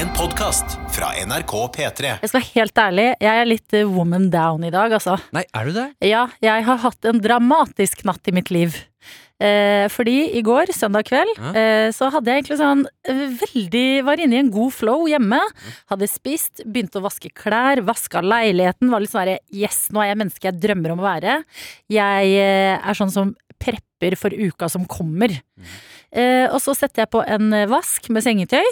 En podkast fra NRK P3. Jeg skal være helt ærlig, jeg er litt eh, woman down i dag, altså. Nei, er du det? Ja, jeg har hatt en dramatisk natt i mitt liv. Eh, fordi i går, søndag kveld, Ja. eh, så hadde jeg egentlig sånn eh, veldig Var inne i en god flow hjemme. Hadde spist, begynte å vaske klær, vaska leiligheten. Var litt sånn herre Yes, nå er jeg mennesket jeg drømmer om å være. Jeg eh, er sånn som prepper for uka som kommer. Eh, og så setter jeg på en vask med sengetøy.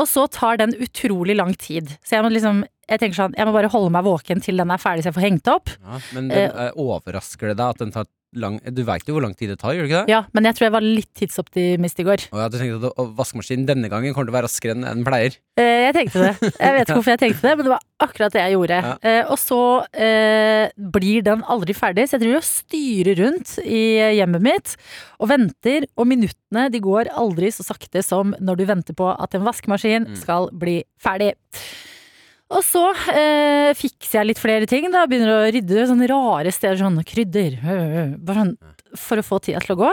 Og så tar den utrolig lang tid. Så jeg må liksom Jeg tenker sånn, jeg må bare holde meg våken til den er ferdig så jeg får hengt opp. Ja, men den, eh, overrasker det deg at den tar lang Du veit jo hvor lang tid det tar, gjør du ikke det? Ja, men jeg tror jeg var litt tidsoptimist i går. Og jeg hadde tenkt at vaskemaskinen denne gangen kommer til å være raskere enn den pleier. Eh, jeg tenkte det. Jeg vet ikke hvorfor jeg tenkte det, men det var akkurat det jeg gjorde. Ja. Eh, og så eh, blir den aldri ferdig, så jeg driver og styrer rundt i hjemmet mitt og venter, og minuttene de går aldri så sakte som når du venter på at en vaskemaskin Mm. skal bli ferdig. Og så eh, fikser jeg litt flere ting. da Begynner å rydde sånne rare steder, sånn krydder. Bare sånn for å få tida til å gå.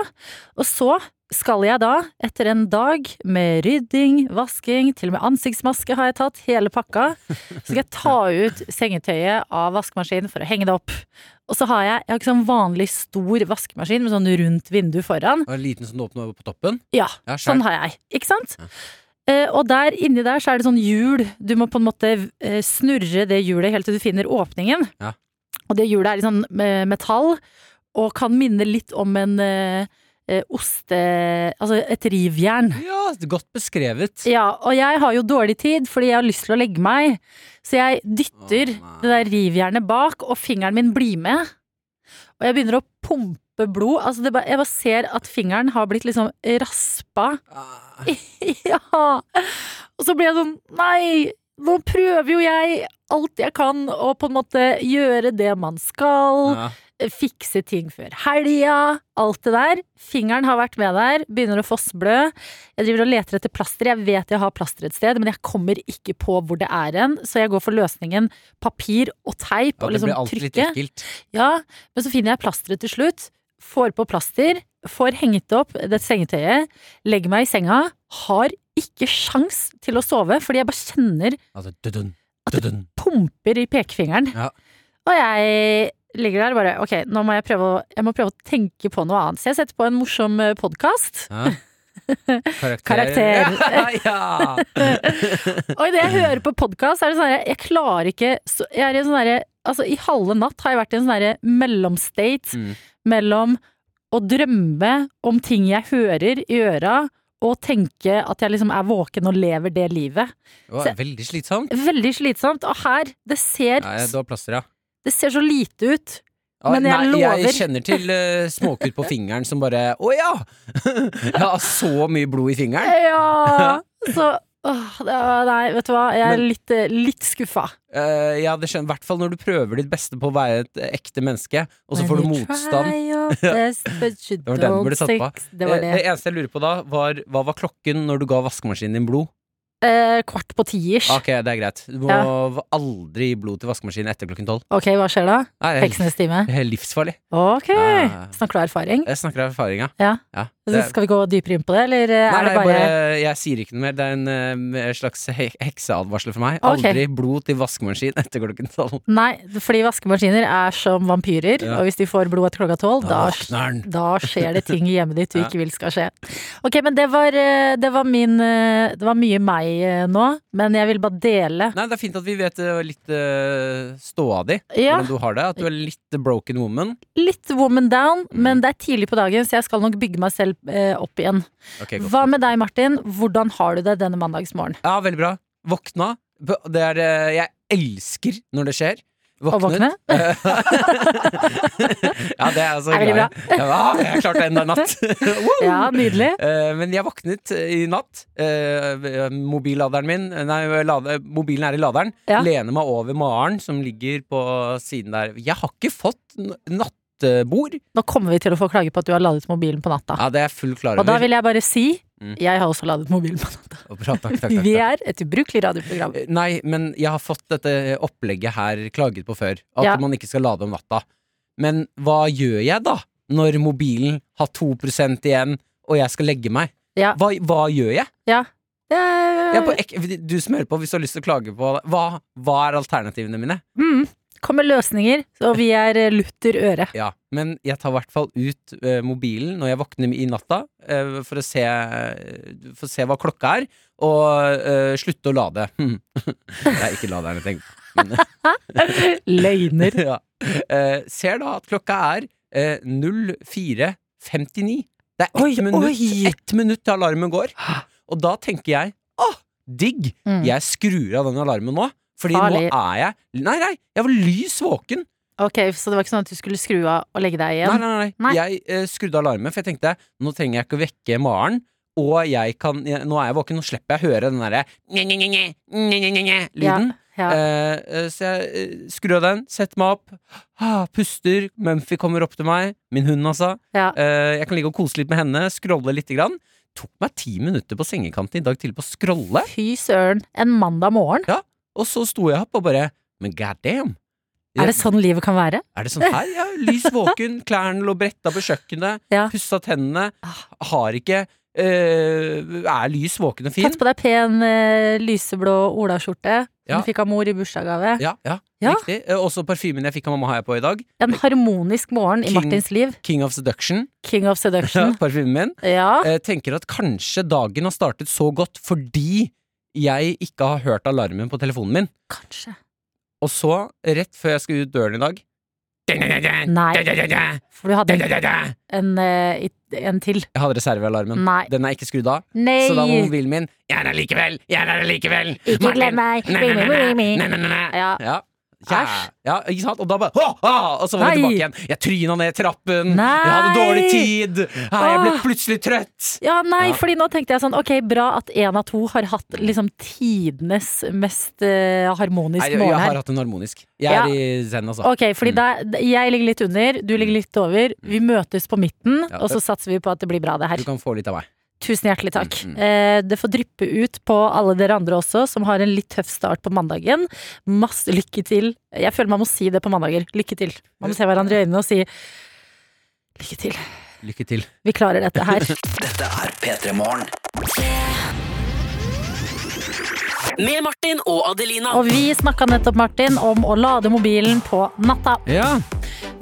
Og så skal jeg da, etter en dag med rydding, vasking, til og med ansiktsmaske har jeg tatt, hele pakka, så skal jeg ta ut sengetøyet av vaskemaskinen for å henge det opp. Og så har jeg, jeg har ikke sånn vanlig stor vaskemaskin med sånn rundt vindu foran. Og en liten som du åpner på toppen. Ja, Ja, sånn har jeg. Ikke sant? Eh, og der inni der så er det sånn hjul. Du må på en måte eh, snurre det hjulet helt til du finner åpningen. Ja. Og det hjulet er i sånn eh, metall, og kan minne litt om en eh, eh, oste... Altså et rivjern. Ja, godt beskrevet. Ja, og jeg har jo dårlig tid fordi jeg har lyst til å legge meg. Så jeg dytter oh, det der rivjernet bak, og fingeren min blir med. Og jeg begynner å pumpe blod. Altså det bare, jeg bare ser at fingeren har blitt liksom raspa. Ah, ja. Og så blir jeg sånn Nei, nå prøver jo jeg alt jeg kan å på en måte gjøre det man skal. ja. Fikse ting før helga. Alt det der. Fingeren har vært med der. Begynner å fossblø. Jeg driver og leter etter plaster. Jeg vet jeg har plaster et sted, men jeg kommer ikke på hvor det er hen. Så jeg går for løsningen papir og teip Ja, og liksom trykke. Ja, men så finner jeg plasteret til slutt. Får på plaster, får hengt opp det sengetøyet, legger meg i senga. Har ikke sjans til å sove, fordi jeg bare kjenner Altså, dudun, At det pumper i pekefingeren. Ja. Og jeg ligger der og bare ok, nå må jeg prøve å, jeg må prøve å tenke på noe annet. Så jeg setter på en morsom podkast. Ja. Karakter. Karakter. Ja. Og idet jeg hører på podkast, er det sånn at Jeg klarer ikke Jeg er i sånn herre Altså, i halve natt har jeg vært i en sånn herre mellomstate Mm. Mellom å drømme om ting jeg hører i øra, og tenke at jeg liksom er våken og lever det livet. Det var veldig slitsomt. Veldig slitsomt. Og her, det ser, Nei, du har plaster, ja. det ser så lite ut. Ah, Men jeg Nei, lover. jeg kjenner til uh, småkutt på fingeren som bare Å ja! Jeg har så mye blod i fingeren. Ja! Så åh, var- Nei, vet du hva. Jeg er Men- litt, eh, litt skuffa. Uh, ja, det skjønner I hvert fall når du prøver ditt beste på å være et eh, ekte menneske, og så får du motstand. best, Det var den du ble satt på. Det var Eh, det. det eneste jeg lurer på da, var hva var klokken når du ga vaskemaskinen din blod? Uh, kvart på tiers. Ok, det er greit. Du må Ja. aldri gi blod til vaskemaskinen etter klokken tolv. Ok, hva skjer da? Heksenes time. livsfarlig. Ok, Ja. snakker du erfaring? Jeg snakker av erfaring, ja. Ja. ja. Det, Skal vi gå dypere inn på det, eller eh, nei, er det nei, bare, bare Jeg sier ikke noe mer. Det er en eh, slags he hekseadvarsel for meg. Okay. Aldri blod til vaskemaskin etter klokken tolv. Nei, fordi vaskemaskiner er som vampyrer, Ja. og hvis de får blod etter klokka tolv, da, Da da skjer det ting i hjemmet ditt du Ja. ikke vil skal skje. Ok, men det var, eh, det var min Det var mye meg nå, men jeg vil bare dele. Nei, det er fint at vi vet litt uh, ståa di. Ja, Hvordan du har det. At du er litt broken woman. litt woman down, Mm. men det er tidlig på dagen, så jeg skal nok bygge meg selv opp igjen. Okay. Hva med deg, Martin? Hvordan har du det denne mandagsmorgen? Ja, veldig bra. Våkna. Det er eh, Jeg elsker når det skjer. Å våkne? ja, det er jeg så Er veldig glad i. Ja, jeg klarte enda en natt. wow. Ja, nydelig. Eh, Men jeg våknet i natt. Eh, Mobilladeren min Nei, lade, mobilen er i laderen. Ja. Lener meg over Maren, som ligger på siden der. Jeg har ikke fått n- nattbord. Nå kommer vi til å få klage på at du har ladet mobilen på natta. Ja, det er jeg fullt klar Og da vil jeg bare si Mm. jeg har også ladet mobilen på natta. Bra, takk, takk, takk, Vi er et ubrukelig radioprogram. Eh, Nei, men jeg har fått dette opplegget her klaget på før. At Ja. man ikke skal lade om natta. Men hva gjør jeg da? Når mobilen har 2% igjen, og jeg skal legge meg? Ja. Hva, hva gjør jeg? Ja. er Ja, på du som hører på, hvis du har lyst til å klage på hva, hva er alternativene mine? mm, kommer løsninger, og vi er eh, lutter øre. Ja, men jeg tar i hvert fall ut uh, mobilen når jeg våkner i natta, uh, for, å se, for å se hva klokka er, og slutte å lade. det er ikke laderen jeg tenker på. Løgner. ja. Ser da at klokka er eh, 04.59. Det er ett minutt, ett minutt til alarmen går. Og da tenker jeg åh, digg! Mm. Jeg skrur av den alarmen nå. Fordi Farlig. nå er jeg Nei, nei, jeg var lys våken. Ok, Så det var ikke sånn at du skulle skru av og legge deg igjen? Nei, nei, nei. Nei. Jeg eh, skrudde av alarmen, for jeg tenkte nå trenger jeg ikke å vekke Maren. Og jeg kan jeg, Nå er jeg våken, nå slipper jeg å høre den derre lyden. Ja, ja. Eh, eh, så jeg eh, skrur av den, setter meg opp, ah, puster. Mumphy kommer opp til meg. Min hund, altså. ja. Eh, jeg kan ligge og kose litt med henne, scrolle lite grann. Tok meg ti minutter på sengekanten i dag tidlig på å scrolle, Fy søren. En mandag morgen. Og så sto jeg opp og bare Men god damn! Er det sånn livet kan være? Er det sånn her? Ja, lys våken, klærne lå bretta på kjøkkenet, Ja. pussa tennene, Ah. har ikke eh, Er lys våken og fin? Tatt på deg pen eh, lyseblå olaskjorte som du fikk av mor i bursdagsgave. Ja, ja, Ja. riktig. Eh, Også parfymen jeg fikk av mamma har jeg på i dag. En harmonisk morgen i Martins liv. King of Seduction. King of seduction. parfymen min. Ja. Eh, tenker at kanskje dagen har startet så godt fordi jeg ikke har hørt alarmen på telefonen min. Kanskje. Og så, rett før jeg skulle ut døren i dag Nei. For du hadde en, en, eh, en til. Jeg hadde reservealarmen. Nei. Den er ikke skrudd av. Nei! Så da var mobilen min Jeg er her likevel! Jeg er her likevel! Ikke glem meg! Ja. Ja. Æsj. Ja, ikke sant? Og da bare ah!» Og så var Nei. jeg tilbake igjen. Jeg tryna ned trappen. Nei. Jeg hadde dårlig tid. Jeg ble plutselig trøtt. Ja, nei, Ja. fordi nå tenkte jeg sånn Ok, bra at én av to har hatt liksom tidenes mest uh, harmonisk Nei, jeg, jeg har hatt en harmonisk. Jeg Ja. er i zen, altså. Ok, fordi Mm. da, jeg ligger litt under, du ligger litt over. Vi møtes på midten, Ja, og så satser vi på at det blir bra, det her. Du kan få litt av meg. Tusen hjertelig takk. Mm, mm. Eh, det får dryppe ut på alle dere andre også, som har en litt tøff start på mandagen. Masse lykke til. Jeg føler man må si det på mandager. Lykke til. Man må se hverandre i øynene og si lykke til. Lykke til. Vi klarer dette her. Dette er P3 Morgen. Med Martin og Adelina. Og vi snakka nettopp, Martin, om å lade mobilen på natta. Ja.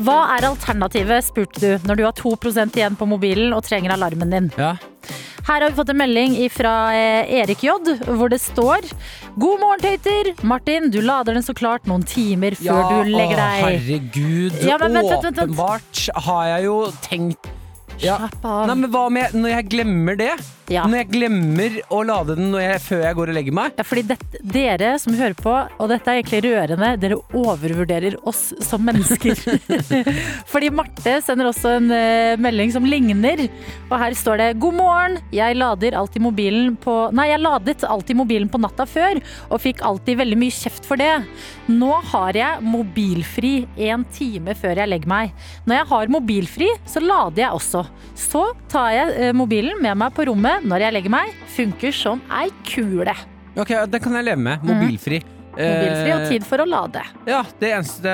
Hva er alternativet, spurte du, når du har 2% igjen på mobilen og trenger alarmen din. ja. Her har vi fått en melding fra Erik J, hvor det står God morgen, tøyter! Martin, du lader den så klart noen timer før du legger å, deg. herregud. Ja, men vent, vent, vent, vent. Åpenbart har jeg jo tenkt ja. Slapp av. Nei, men hva med når jeg glemmer det? Ja. Når jeg glemmer å lade den når jeg, før jeg går og legger meg? Ja, fordi det, dere som hører på, og dette er egentlig rørende, dere overvurderer oss som mennesker. fordi Marte sender også en uh, melding som ligner, og her står det God morgen, jeg lader alltid mobilen på Nei, jeg ladet alltid mobilen på natta før, og fikk alltid veldig mye kjeft for det. Nå har jeg mobilfri en time før jeg legger meg. Når jeg har mobilfri, så lader jeg også. Så tar jeg eh, mobilen med meg på rommet når jeg legger meg. Funker som ei kule. Ok, Den kan jeg leve med. Mobilfri. Mhm. Mobilfri og tid for å lade. Ja, det eneste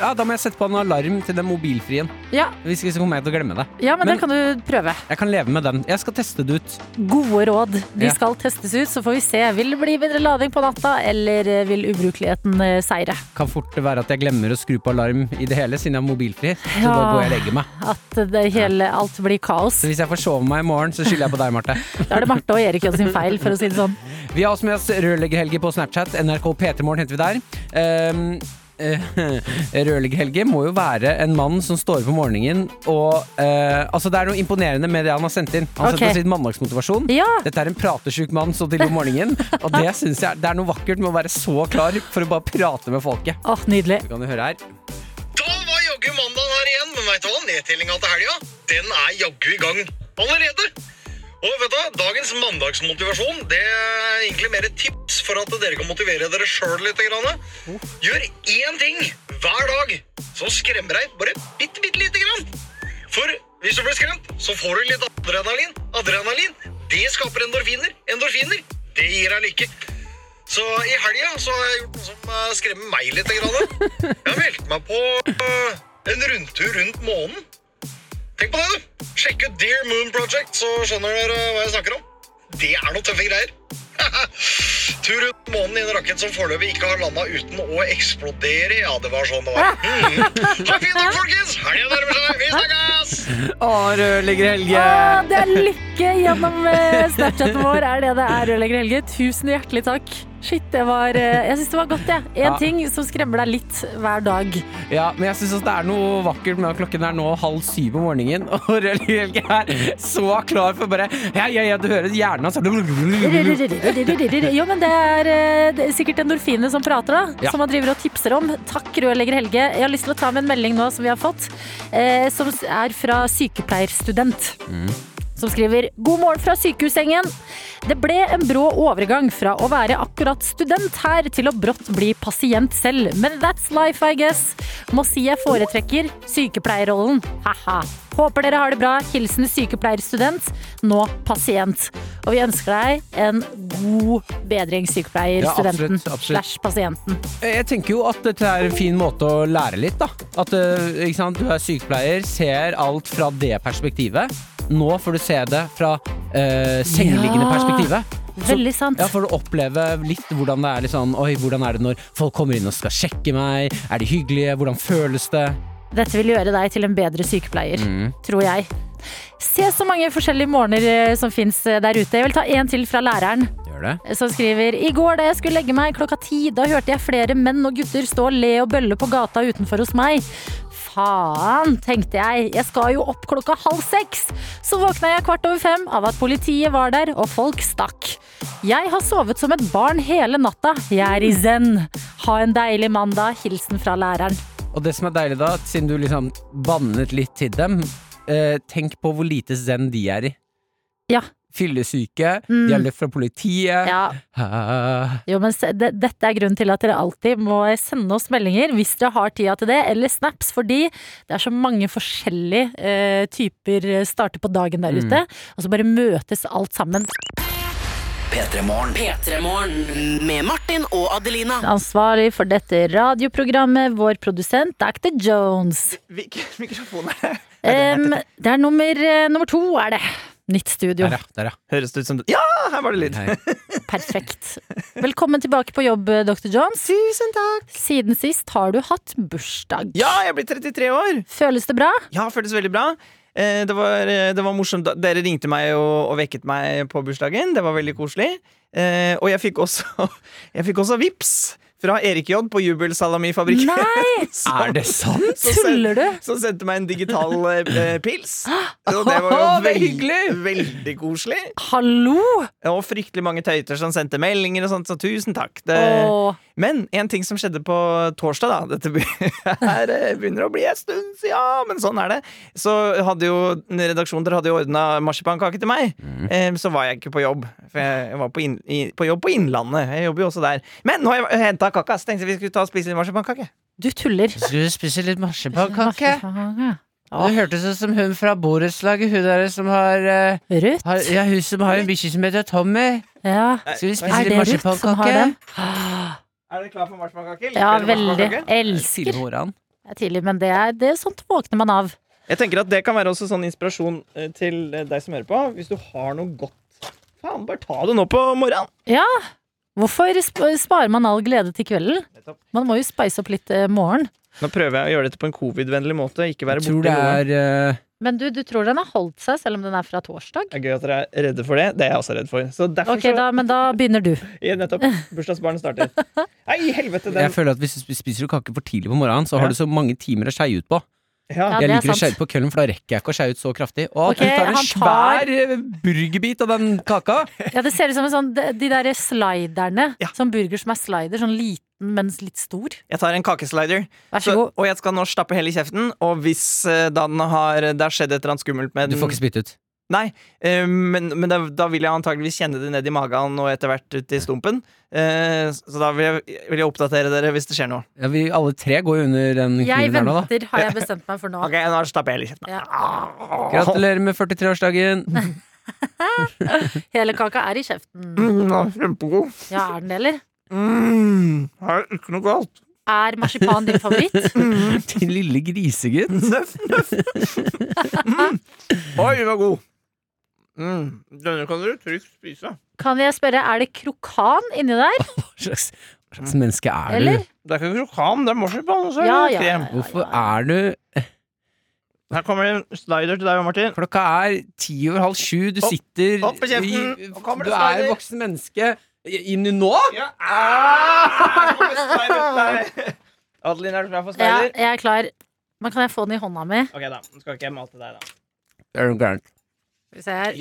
Ja, Da må jeg sette på en alarm til den mobilfrien. Ja, Hvis ikke så kommer jeg til å glemme det. ja men, Men- det kan du prøve. Jeg kan leve med den. Jeg skal teste det ut. Gode råd. De Ja. skal testes ut, så får vi se. Vil det bli bedre lading på natta, eller eh, vil ubrukeligheten eh, seire? Kan fort være at jeg glemmer å skru på alarm i det hele, siden jeg er mobilfri. Så Ja. da går jeg og legger meg. At det hele, alt blir kaos. Så hvis jeg forsover meg i morgen, så skylder jeg på deg, Marte. Da er det Marte og Erik sin feil, for å si det sånn. Vi har også med oss rørleggerhelger på Snapchat. NRK P3morgen heter vi der. Um, eh, Rørleggerhelge må jo være en mann som står opp om morgenen og eh, Altså, det er noe imponerende med det han har sendt inn. Han har okay. sendt oss sin mandagsmotivasjon. Ja, Dette er en pratesjuk mann så tidlig om morgenen, og det synes jeg det er noe vakkert med å være så klar for å bare prate med folket. åh, nydelig. Kan du høre her. Da var jaggu mandagen her igjen, men vet du hva? Nedtellinga til helga, den er jaggu i gang allerede. Og vet du? Dagens mandagsmotivasjon det er egentlig mer et tips for at dere kan motivere dere sjøl litt. Gjør én ting hver dag som skremmer deg bare bitte, bitte lite grann. For hvis du blir skremt, så får du litt adrenalin. Adrenalin, det skaper endorfiner. Endorfiner, det gir deg lykke. Så i helga har jeg gjort noe som eh, skremmer meg litt. Jeg har meldt meg på eh, en rundtur rundt månen. Tenk på det, du. Sjekk ut Dear Moon Project, så skjønner dere hva jeg snakker om. Det er noen tøffe greier. Tur rundt månen i en rakett som foreløpig ikke har landa uten å eksplodere. Ja, det var sånn det var. Mm. Ha en fin dag, folkens! Helga nærmer seg. Vi snakkes! Å, rødlegger Helge! Ah, det er lykke gjennom eh, Snapchaten vår, er det det er, Rødlegger Helge. Tusen hjertelig takk. Shit, det var eh, Jeg syns det var godt, jeg. En Ja. ting som skremmer deg litt hver dag. Ja, men jeg syns det er noe vakkert med at klokken er nå halv syv om morgenen, og Rødli Helge er så klar for bare Ja, ja, ja, du hører hjernen hans Jo, men det er, det er sikkert endorfinene som prater, da. Ja. Som man driver og tipser om. Takk, rødlegger Helge. Jeg har lyst til å ta med en melding nå som vi har fått, eh, som er fra sykepleierstudent. Som skriver God morgen fra sykehussengen. Det ble en brå overgang fra å være akkurat student her til å brått bli pasient selv. Men that's life, I guess. Må si jeg foretrekker sykepleierrollen. Ha-ha. Håper dere har det bra. Hilsen sykepleierstudent, nå pasient. Og vi ønsker deg en god bedring, sykepleierstudenten. Ja, slash pasienten. Jeg tenker jo at dette er en fin måte å lære litt, da. At eh, du er sykepleier, ser alt fra det perspektivet. Nå får du se det fra uh, sengeliggende Ja. perspektivet. Veldig sant. Ja, For å oppleve litt hvordan det er litt sånn Oi, hvordan er det når folk kommer inn og skal sjekke meg? Er de hyggelige? Hvordan føles det? Dette vil gjøre deg til en bedre sykepleier, Mm. tror jeg. Se så mange forskjellige morgener eh, som fins der ute. Jeg vil ta en til fra læreren. Gjør det? som skriver I går da jeg skulle legge meg klokka ti, da hørte jeg flere menn og gutter stå og le og bølle på gata utenfor hos meg. Faen, tenkte jeg. Jeg skal jo opp klokka halv seks. Så våkna jeg kvart over fem av at politiet var der og folk stakk. Jeg har sovet som et barn hele natta. Jeg er i zen. Ha en deilig mandag. Hilsen fra læreren. Og det som er deilig da, siden du liksom bannet litt til dem, eh, tenk på hvor lite zen de er i. Ja. Fyllesyke, Mm. de har løpt fra politiet. Ja. Jo, men se, det, dette er grunnen til at dere alltid må sende oss meldinger hvis dere har tida til det, eller snaps, fordi det er så mange forskjellige eh, typer starter på dagen der Mm. ute, og så bare møtes alt sammen. Petremorne. Petremorne. Med Martin og Adelina. Ansvarlig for dette radioprogrammet, vår produsent Dr. Jones. Hvilken mikrofon er det? Um, det er nummer, eh, nummer to, er det. Nytt studio. Der, ja. Der, ja. Høres det ut som Ja, her var det lyd! Perfekt. Velkommen tilbake på jobb, Dr. Jones. Tusen takk! Siden sist har du hatt bursdag. Ja, jeg blir 33 år! Føles det bra? Ja, føles veldig bra. Eh, Det var, eh, det var morsomt. Dere ringte meg og, og vekket meg på bursdagen. Det var veldig koselig. Eh, Og jeg fikk også, jeg fikk også vips fra Erik J på Jubelsalamifabrikken. Nei! Som- Er det sant? Tuller du? Som sendte meg en digital eh, pils. Og det var jo veldig, veldig koselig. Hallo! Og fryktelig mange tøyter som sendte meldinger og sånt, så tusen takk. Det, Åh. Men en ting som skjedde på torsdag, da Dette eh, begynner å bli en stund siden, men sånn er det. Så hadde jo redaksjonen dere hadde jo ordna marsipankake til meg. Mm. Så var jeg ikke på jobb. For jeg var på, inn, på jobb på Innlandet. Jeg jobber jo også der. Men nå har jeg henta kaka, så tenkte jeg vi skulle ta og spise litt marsipankake. Du tuller. Skal du spise litt marsipankake? Ja. Det hørtes ut som hun fra borettslaget, hun der som har, uh, Ruth? har Ja, hun som har en bikkje som heter Tommy. Ja. Skal vi spise Er litt det Er dere klar for marsipankake? Ja, veldig. Elsker. Tidlig. Det er tidlig, men det er, det er sånt våkner man av. Jeg tenker at Det kan være også sånn inspirasjon eh, til eh, deg som hører på. Hvis du har noe godt Faen, bare ta det nå på morgenen! Ja. Hvorfor sp sparer man all glede til kvelden? Nettopp. Man må jo spice opp litt eh, morgen. Nå prøver jeg å gjøre dette på en covid-vennlig måte. Ikke være Jeg tror borte det noe. er eh, Men du, du tror den har holdt seg, selv om den er fra torsdag? Det er gøy at dere er redde for det. Det er jeg også redd for. Så derfor Ok, da, men da begynner du. så ja, Nettopp. Bursdagsbarnet starter. Nei, helvete, den Jeg føler at Hvis du spiser kake for tidlig på morgenen, så har Ja. du så mange timer å skeie ut på. Ja. Jeg er liker å skjære på køllen, for da rekker jeg ikke å skjære ut så kraftig. Å, okay, tar en tar- svær eh, burgerbit av den kaka. Ja, det ser ut som en sånn, de, derre der sliderne. Ja. Sånn burger som er slider, sånn liten, men litt stor. Jeg tar en kakeslider, Vær så så, god. og jeg skal nå stappe hele i kjeften. Og hvis uh, da den har, det har skjedd et eller annet skummelt med Du får ikke spytte ut. Nei, eh, men, men da, da vil jeg antageligvis kjenne det ned i magen og etter hvert ut i stumpen. Eh, så da vil jeg, vil jeg oppdatere dere hvis det skjer noe. Ja, vi alle tre går jo under den Jeg kniven her nå, da. venter, har jeg bestemt meg for nå. Ok, nå stapper jeg litt kjeften. Ja. Gratulerer med 43-årsdagen. Hele kaka er i kjeften. Mm, den er kjempegod. Ja, er den det, eller? Mm, her er ikke noe galt. Er marsipan din favoritt? Din lille grisegutt. Nøff, nøff. Mm. Oi, den var god. Mm. Denne kan dere trygt spise. Kan jeg spørre, er det krokan inni der? Hva slags, hva slags menneske er Eller? du? Det er ikke krokan, det er marsipan. og så er Ja, det ja, krem. ja. Hvorfor er du Her kommer det en slider til deg, Martin. Klokka er ti over halv sju, du Opp, sitter opp med kjeften, i- kommer Du er slider. voksen menneske. Inn nå? Ja. Ah, her kommer slider til deg. Adeline, er du klar for Ja, slider? jeg er klar. Men kan jeg få den i hånda mi? Ok, da. Nå skal ikke jeg mate deg, da. Det er noe gærent. Skal vi se her.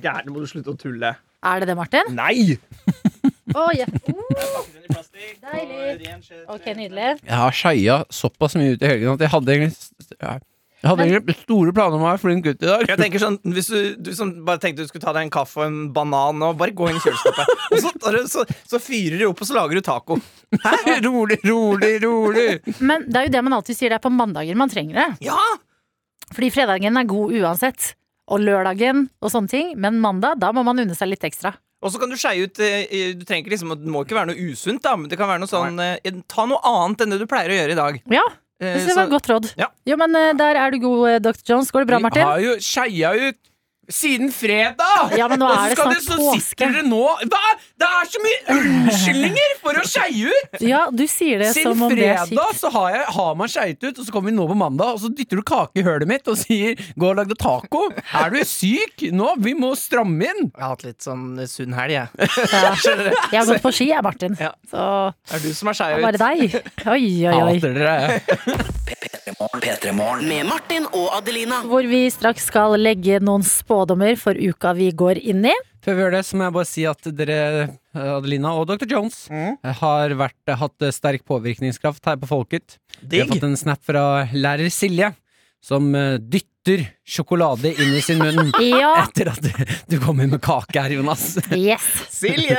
Det er ikke må du slutte å tulle. Er det det, Martin? Nei! Å, yeah. Uh, og Deilig. ok, nydelig. Jeg har skeia såpass mye ut i helgen at jeg hadde egentlig Jeg hadde egentlig store planer om å være flink gutt i dag. Jeg tenker sånn, Hvis du, du som bare tenkte du skulle ta deg en kaffe og en banan og bare gå inn i kjøleskapet. Og så, så, så fyrer du opp, og så lager du taco. rolig, rolig, rolig. Men det er jo det man alltid sier, det er på mandager man trenger det. Ja! Fordi fredagen er god uansett. Og lørdagen og sånne ting. Men mandag, da må man unne seg litt ekstra. Og så kan du skeie ut eh, Du trenger ikke liksom, Det må ikke være noe usunt, da, men det kan være noe sånn eh, Ta noe annet enn det du pleier å gjøre i dag. Ja, Eh, det var et godt råd. Ja. Jo, men der er du god, Dr. Jones. Går det bra, Martin? Vi har jo skeia ut siden fredag! Ja, men nå er det snart dere- så påske. sitter dere nå Hva? Det er så mye unnskyldninger for å skeie ut! Ja, du sier det Siden som om det er fredag så har, jeg, har man skeiet ut, og så kommer vi nå på mandag, og så dytter du kake i hølet mitt og sier 'gå og lag deg taco'. Er du syk nå? Vi må stramme inn! Jeg har hatt litt sånn sunn helg, jeg. Ja. Jeg har gått på ski, jeg, Martin. Ja. Så er du som er det skeiv er bare deg. Oi, oi, oi. Hater dere. P3morgen. P3morgen. Med Martin og Adelina. Hvor vi straks skal legge noen spådommer for uka vi går inn i. Før vi gjør det, så må jeg bare si at dere, Adelina og Dr. Jones, Mm. har vært, hatt sterk påvirkningskraft her på Folket. Vi har fått en snap fra lærer Silje, som eh, dytter sjokolade inn i sin munn. Ja, Etter at du, kom kommer med kake her, Jonas. yes. Silje!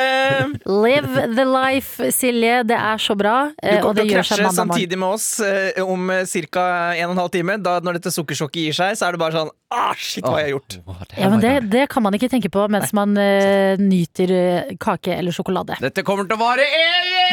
Live the life, Silje. Det er så bra. Du eh, kommer til å krasje samtidig med oss eh, om ca. en og en halv time. Da Når dette sukkersjokket gir seg, så er det bare sånn Ah, shit, hva har jeg gjort? Åh, det Ja, men det, det kan man ikke tenke på mens man uh, nyter kake eller sjokolade. Dette kommer til å vare evig!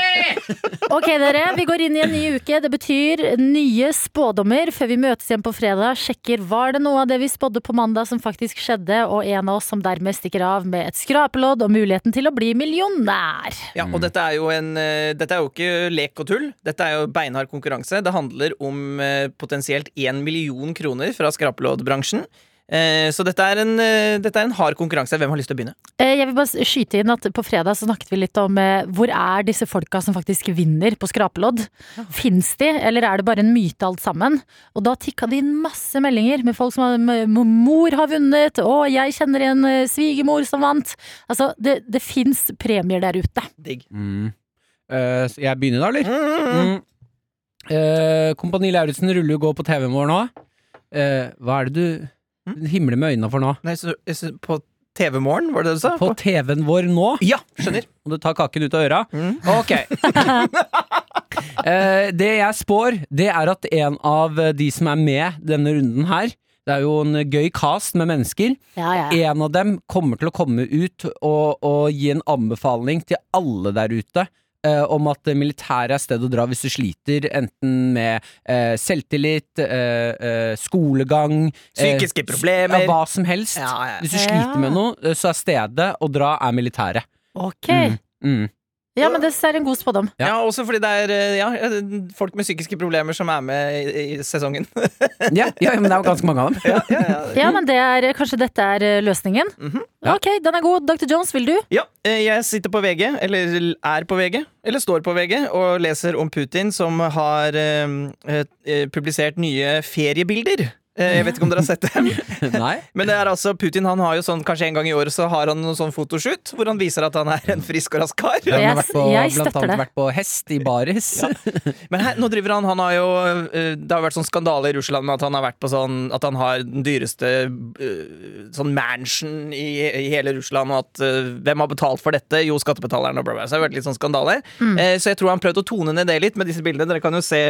Ok, dere. Vi går inn i en ny uke. Det betyr nye spådommer før vi møtes igjen på fredag. Sjekker var det noe av det vi spådde på mandag som faktisk skjedde, og en av oss som dermed stikker av med et skrapelodd og muligheten til å bli millionær. Ja, og dette er jo en eh, Dette er jo ikke lek og tull. Dette er jo beinhard konkurranse. Det handler om eh, potensielt én million kroner fra skrapeloddbransjen. Eh, Så dette er, en, eh, dette er en hard konkurranse. Hvem har lyst til å begynne? Eh, Jeg vil bare skyte inn at På fredag så snakket vi litt om hvor er disse folka som faktisk vinner på skrapelodd. Fins de, eller er det bare en myte alt sammen? Og da tikka det inn masse meldinger med folk som har Mor har vunnet, og jeg kjenner en svigermor som vant. Altså, det, det fins premier der ute. Digg. Mm. Uh, jeg begynner da, eller? Mm. Uh, Kompani Lauritzen ruller jo gå på TV-en vår nå. Uh, hva er det du Mm. himler med øynene for nå? Nei, så, så på TV-morgen, var det det du sa? På TV-en vår nå? Ja, skjønner. Må du ta kaken ut av øra? Mm. Ok. Eh, det jeg spår, det er at en av de som er med denne runden her Det er jo en gøy cast med mennesker. Ja, ja. En av dem kommer til å komme ut og, og gi en anbefaling til alle der ute. Eh, om at militæret er sted å dra hvis du sliter, enten med eh, selvtillit, eh, eh, skolegang eh, Psykiske problemer. Ja, hva som helst. Ja, ja. Hvis du sliter med noe, eh, så er stedet å dra er militæret. Ok. Mm. Mm. Ja, men det er en god spådom. Ja. Ja, også fordi det er eh, ja, folk med psykiske problemer som er med i, i sesongen. Ja, ja, men det er jo ganske mange av dem. ja, ja, ja. Ja, men det er, kanskje dette er eh, løsningen? Mhm. Ja. Ok, den er god. Dr. Jones, vil du? Ja, eh, jeg sitter på VG, eller er på VG, eller står på VG, og leser om Putin som har eh, eh, publisert nye feriebilder. Eh, Jeg vet ikke om dere har sett dem. Nei? Men det er altså Putin han har jo sånn kanskje en gang i året så har han noen sånn fotoshoot hvor han viser at han er en frisk og rask kar. Han har på, jeg blant annet det. vært på hest i baris. Men her, nå driver han Han har jo eh, Det har vært sånn skandale i Russland med at han har vært på sånn At han har den dyreste eh, sånn mansion i, i hele Russland, og at hvem har betalt for dette? Jo, skattebetalerne og bla, bla. Så det har vært litt sånn skandale. Mm. så jeg tror han prøvde å tone ned det litt med disse bildene. Dere kan jo se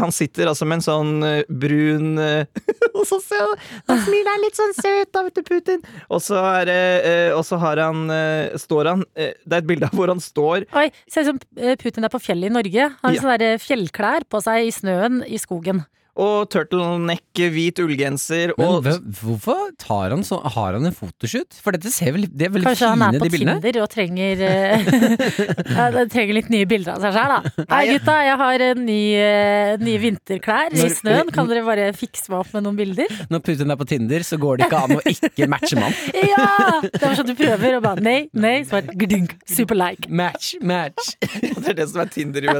Han sitter altså med en sånn brun Og så ser han smiler han litt sånn søt, da, vet du, Putin. Og så er det eh, Og så har han eh, Står han eh, Det er et bilde av hvor han står Oi, Ser ut som Putin er på fjellet i Norge. Han Har Ja. sånne der fjellklær på seg i snøen i skogen. Og turtleneck, hvit ullgenser og Men hvorfor tar han så, har han en fotoshoot? For dette ser vel, det er veldig Kanskje han er på. Tinder og trenger eh, ja, trenger litt nye bilder av seg sjøl, da. Hei gutta, jeg har nye, ny, eh, nye vinterklær i snøen. Kan dere bare fikse meg opp med noen bilder? Når Putin er på Tinder, så går det ikke an å ikke matche mann. Ja! Det var sånn du prøver, og bare nei, nei. Så bare gdunk, super like. Match, match. Det er det som er Tinder i,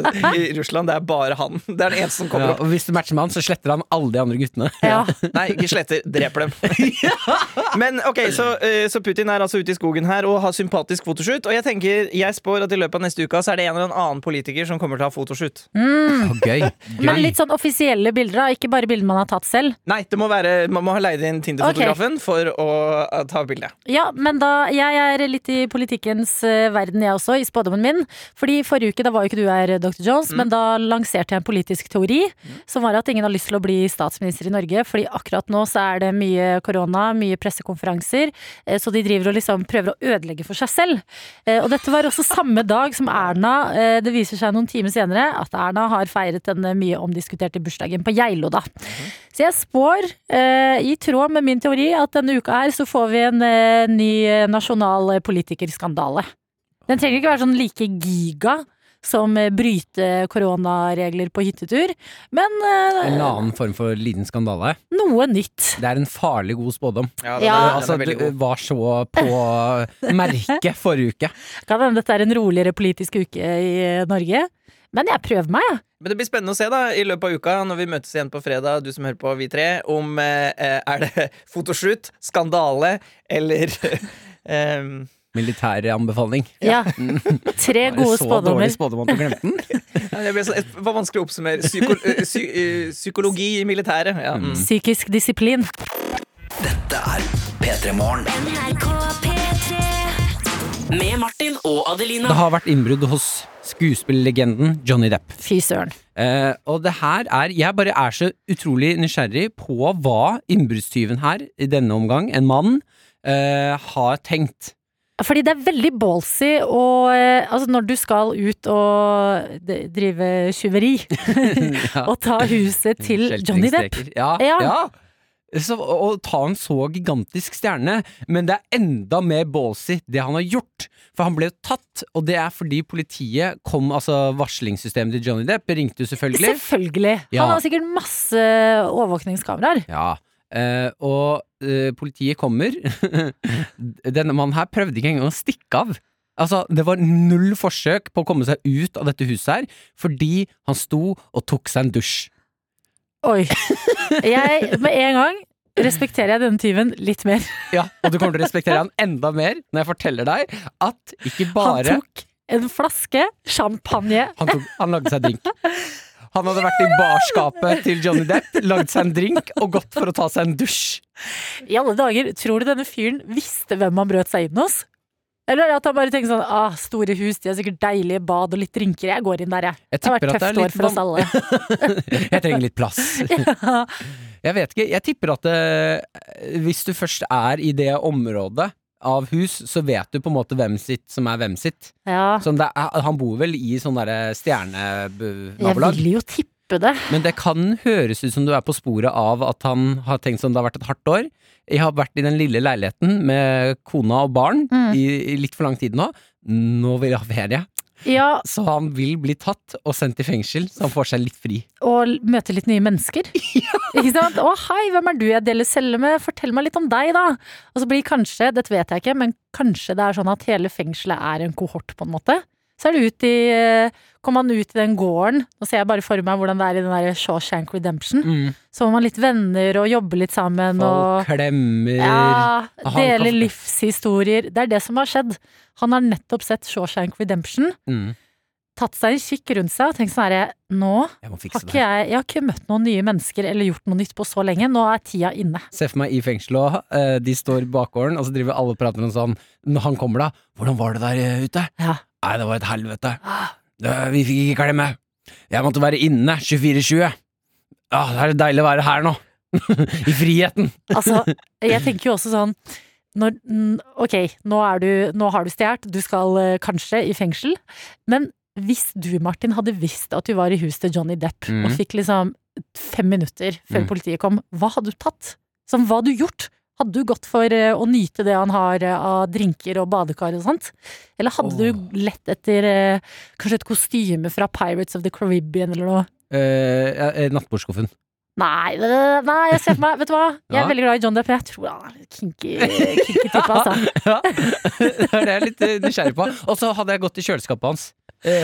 Russland. Det er bare han. Det er den eneste som kommer Ja, opp. og hvis du matcher med han, så sletter han alle de andre guttene. Ja. Nei, ikke sletter. Dreper dem. Men ok, så, eh, så Putin er altså ute i skogen her og har sympatisk fotoshoot. Og jeg tenker, jeg spår at i løpet av neste uke så er det en eller annen politiker som kommer til å ha fotoshoot. Å, gøy. Men litt sånn offisielle bilder, da. Ikke bare bilder man har tatt selv. Nei, det må være, man må ha leid inn Tinder-fotografen for å ta bilde. Ja, men da Jeg er litt i politikkens eh, verden, jeg også, i spådommen min. Fordi forrige uke, da var jo ikke du her, Dr. Jones, men da lanserte jeg en politisk teori som var at ingen har lyst til å bli statsminister i Norge. Fordi akkurat nå så er det mye korona, mye pressekonferanser, eh, så de driver og liksom prøver å ødelegge for seg selv. Eh, Og dette var også samme dag som Erna eh, Det viser seg noen timer senere at Erna har feiret den mye omdiskuterte bursdagen på Geilo, da. Så jeg spår, i tråd med min teori, at denne uka her så får vi en ny nasjonal politikerskandale. Den trenger ikke være sånn like giga som bryter bryte koronaregler på hyttetur, men eh, En annen form for liten skandale. noe nytt. Det er en farlig god spådom. Ja, Ja. Altså, du var så på merket forrige uke. Kan hende dette er en roligere politisk uke i eh, Norge, men jeg prøver meg, jeg. Men det blir spennende å se da i løpet av uka når vi møtes igjen på fredag, du som hører på, vi tre, om eh, er det fotoshoot, skandale eller eh, Militær anbefaling. Ja. Tre gode spådommer. dårlig spådom du glemte den. det, ble så, var vanskelig å oppsummere. Psyko, eh, psy, eh, psykologi i militæret. Ja. Mm. Psykisk disiplin. Dette er P3 Morgen. Med Martin og Adelina. Det har vært innbrudd hos skuespillerlegenden Johnny Depp. Fy søren. Eh, og det her er Jeg bare er så utrolig nysgjerrig på hva innbruddstyven her, i denne omgang, en mann, eh, har tenkt. Fordi det er veldig ballsy og eh, Altså, når du skal ut og drive tyveri Ja. og ta huset til Johnny Depp Ja. Ja. ja. Så, å ta en så gigantisk stjerne, men det er enda mer ballsy det han har gjort. For han ble jo tatt, og det er fordi politiet kom Altså varslingssystemet til Johnny Depp ringte jo selvfølgelig. Selvfølgelig. Ja. Han har sikkert masse overvåkningskameraer. Ja, eh, og uh, politiet kommer. Denne mannen her prøvde ikke engang å stikke av. Altså, Det var null forsøk på å komme seg ut av dette huset her, fordi han sto og tok seg en dusj. Oi. Jeg, med en gang, respekterer jeg denne tyven litt mer. Ja, Og du kommer til å respektere han enda mer når jeg forteller deg at ikke bare Han tok en flaske champagne. han, tok, han lagde seg drink. Han hadde vært i barskapet til Johnny Depp, lagd seg en drink og gått for å ta seg en dusj. I alle dager, tror du denne fyren visste hvem han brøt seg inn hos? Eller at han bare tenker sånn ah, store hus, de har sikkert deilige bad og litt drinker. Jeg går inn der, jeg. Jeg Det har vært tøft år for oss alle. Jeg trenger litt plass. Jeg vet ikke. Jeg tipper at det, hvis du først er i det området av hus, så vet du på en måte hvem sitt som er hvem sitt. Ja, Sånn er, han bor vel i sånn derre jeg vil jo tippe det. Men det kan høres ut som du er på sporet av at han har tenkt sånn det har vært et hardt år. Jeg har vært i den lille leiligheten med kona og barn Mm. i, i litt for lang tid nå. Nå vil jeg ha ferie. Ja, Så han vil bli tatt og sendt i fengsel, så han får seg litt fri. og møte litt nye mennesker. Ikke sant? Å hei, hvem er du jeg deler celle med? Fortell meg litt om deg, da. Og så blir kanskje, dette vet jeg ikke, men kanskje det er sånn at hele fengselet er en kohort, på en måte. Så er det ut i eh, Kommer man ut i den gården, nå ser jeg bare for meg hvordan det er i den der Shawshank Redemption. Så får man litt venner og jobbe litt sammen og klemmer Ja, dele livshistorier. Det er det som har skjedd. Han har nettopp sett Shawshank Redemption, mm. tatt seg en kikk rundt seg og tenkt sånn herre Nå Jeg har ikke jeg, jeg har ikke møtt noen nye mennesker eller gjort noe nytt på så lenge. Nå er tida inne. Se for meg i fengselet òg. Eh, de står i bakgården, og så driver alle og prater om sånn Når han kommer, da. 'Hvordan var det der eh, ute?' Ja. Nei, det var et helvete. Det, vi fikk ikke klemme. Jeg måtte være inne 24-20. Ja, det er deilig å være her nå. I friheten. Altså, jeg tenker jo også sånn når, Ok, nå, du, nå har du stjålet, du skal eh, kanskje i fengsel. Men hvis du, Martin, hadde visst at du var i huset til Johnny Depp, mm. og fikk liksom fem minutter før Mm. politiet kom, hva hadde du tatt? Som hva hadde du gjort? Hadde du gått for eh, å nyte det han har eh, av drinker og badekar og sånt? Eller hadde oh. du lett etter eh, kanskje et kostyme fra Pirates of the Caribbean eller noe? Eh, Nattbordskuffen. Nei, nei, jeg ser for meg Vet du hva? Jeg er Ja. veldig glad i John Depp, jeg tror han er litt kinky, kinky type, altså. ja, det er det jeg er litt nysgjerrig på. Og så hadde jeg gått i kjøleskapet hans.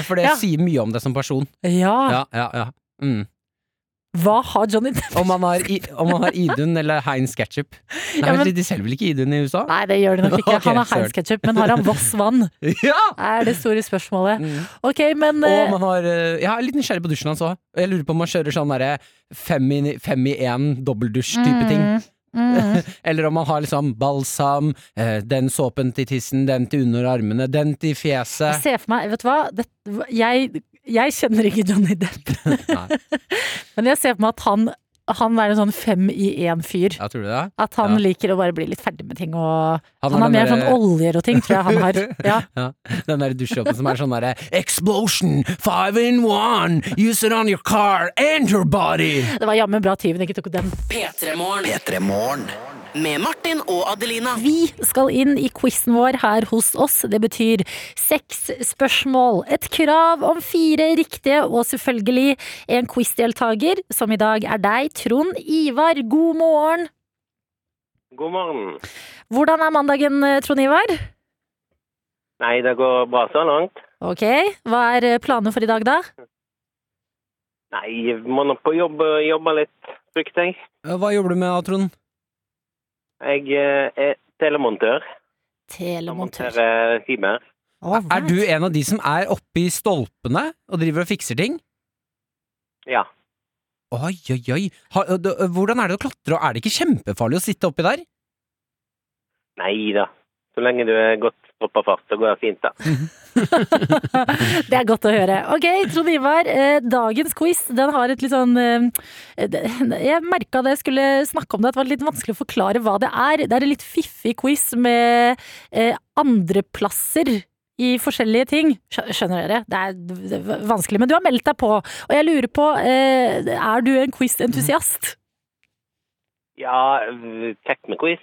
For det Ja. sier mye om deg som person. Ja. Ja, ja, ja. Mm. Hva har Johnny Depp Om han har, i, om han har Idun eller Heinz ketchup. Nei, Ja, men- De selger vel ikke Idun i USA? Nei, det gjør de nok ikke. Han har. Heinz ketchup, men har han Voss vann? Ja! Er det store spørsmålet. Mm. Ok, men Og man om han har eh, Jeg er litt nysgjerrig på dusjen hans òg. Jeg lurer på om han kjører sånn derre fem i fem i én dobbeldusj-type ting. mm, mm. Eller om man har liksom balsam, eh, den såpen til tissen, den til under armene, den til Jeg fjeset. ser for meg, vet du hva? Det, jeg, jeg kjenner ikke Johnny Depp, men jeg ser for meg at han, han er en sånn fem i én-fyr. ja, tror du det? At han Ja. liker å bare bli litt ferdig med ting og Han Han, har mer der... sånn oljer og ting, tror jeg han har. Ja. Ja, den der dusjjobben som er sånn derre Explosion! Five in one! Use it on your car and your body! Det var jammen bra tyven ikke tok den. P3 Morgen. P3 Morgen. Med Martin og Adelina. Vi skal inn i quizen vår her hos oss. Det betyr seks spørsmål, et krav om fire riktige, og selvfølgelig en quizdeltaker, som i dag er deg, Trond Ivar. God morgen! God morgen. Hvordan er mandagen, Trond Ivar? Nei, det går bra så langt. Ok, hva er planene for i dag, da? Nei, må nå på jobb jobbe litt, frykter jeg. Hva jobber du med, Trond? Jeg eh, er telemontør. Telemontør. monterer. All Er du en av de som er oppe i stolpene og driver og fikser ting? Ja. Oi, oi, oi. Ha, hvordan er det å klatre, og er det ikke kjempefarlig å sitte oppi der? Nei da. Så lenge du er godt oppe av fart, så går det fint, da. Det er godt å høre. Ok, Trond Ivar. Eh, dagens quiz den har et litt sånn eh, Jeg merka da jeg skulle snakke om det, at det var litt vanskelig å forklare hva det er. Det er en litt fiffig quiz med eh, andreplasser i forskjellige ting. Skjønner dere? Det er, det er vanskelig. Men du har meldt deg på, og jeg lurer på eh, Er du en quiz-entusiast? Ja, v- kjekt med quiz.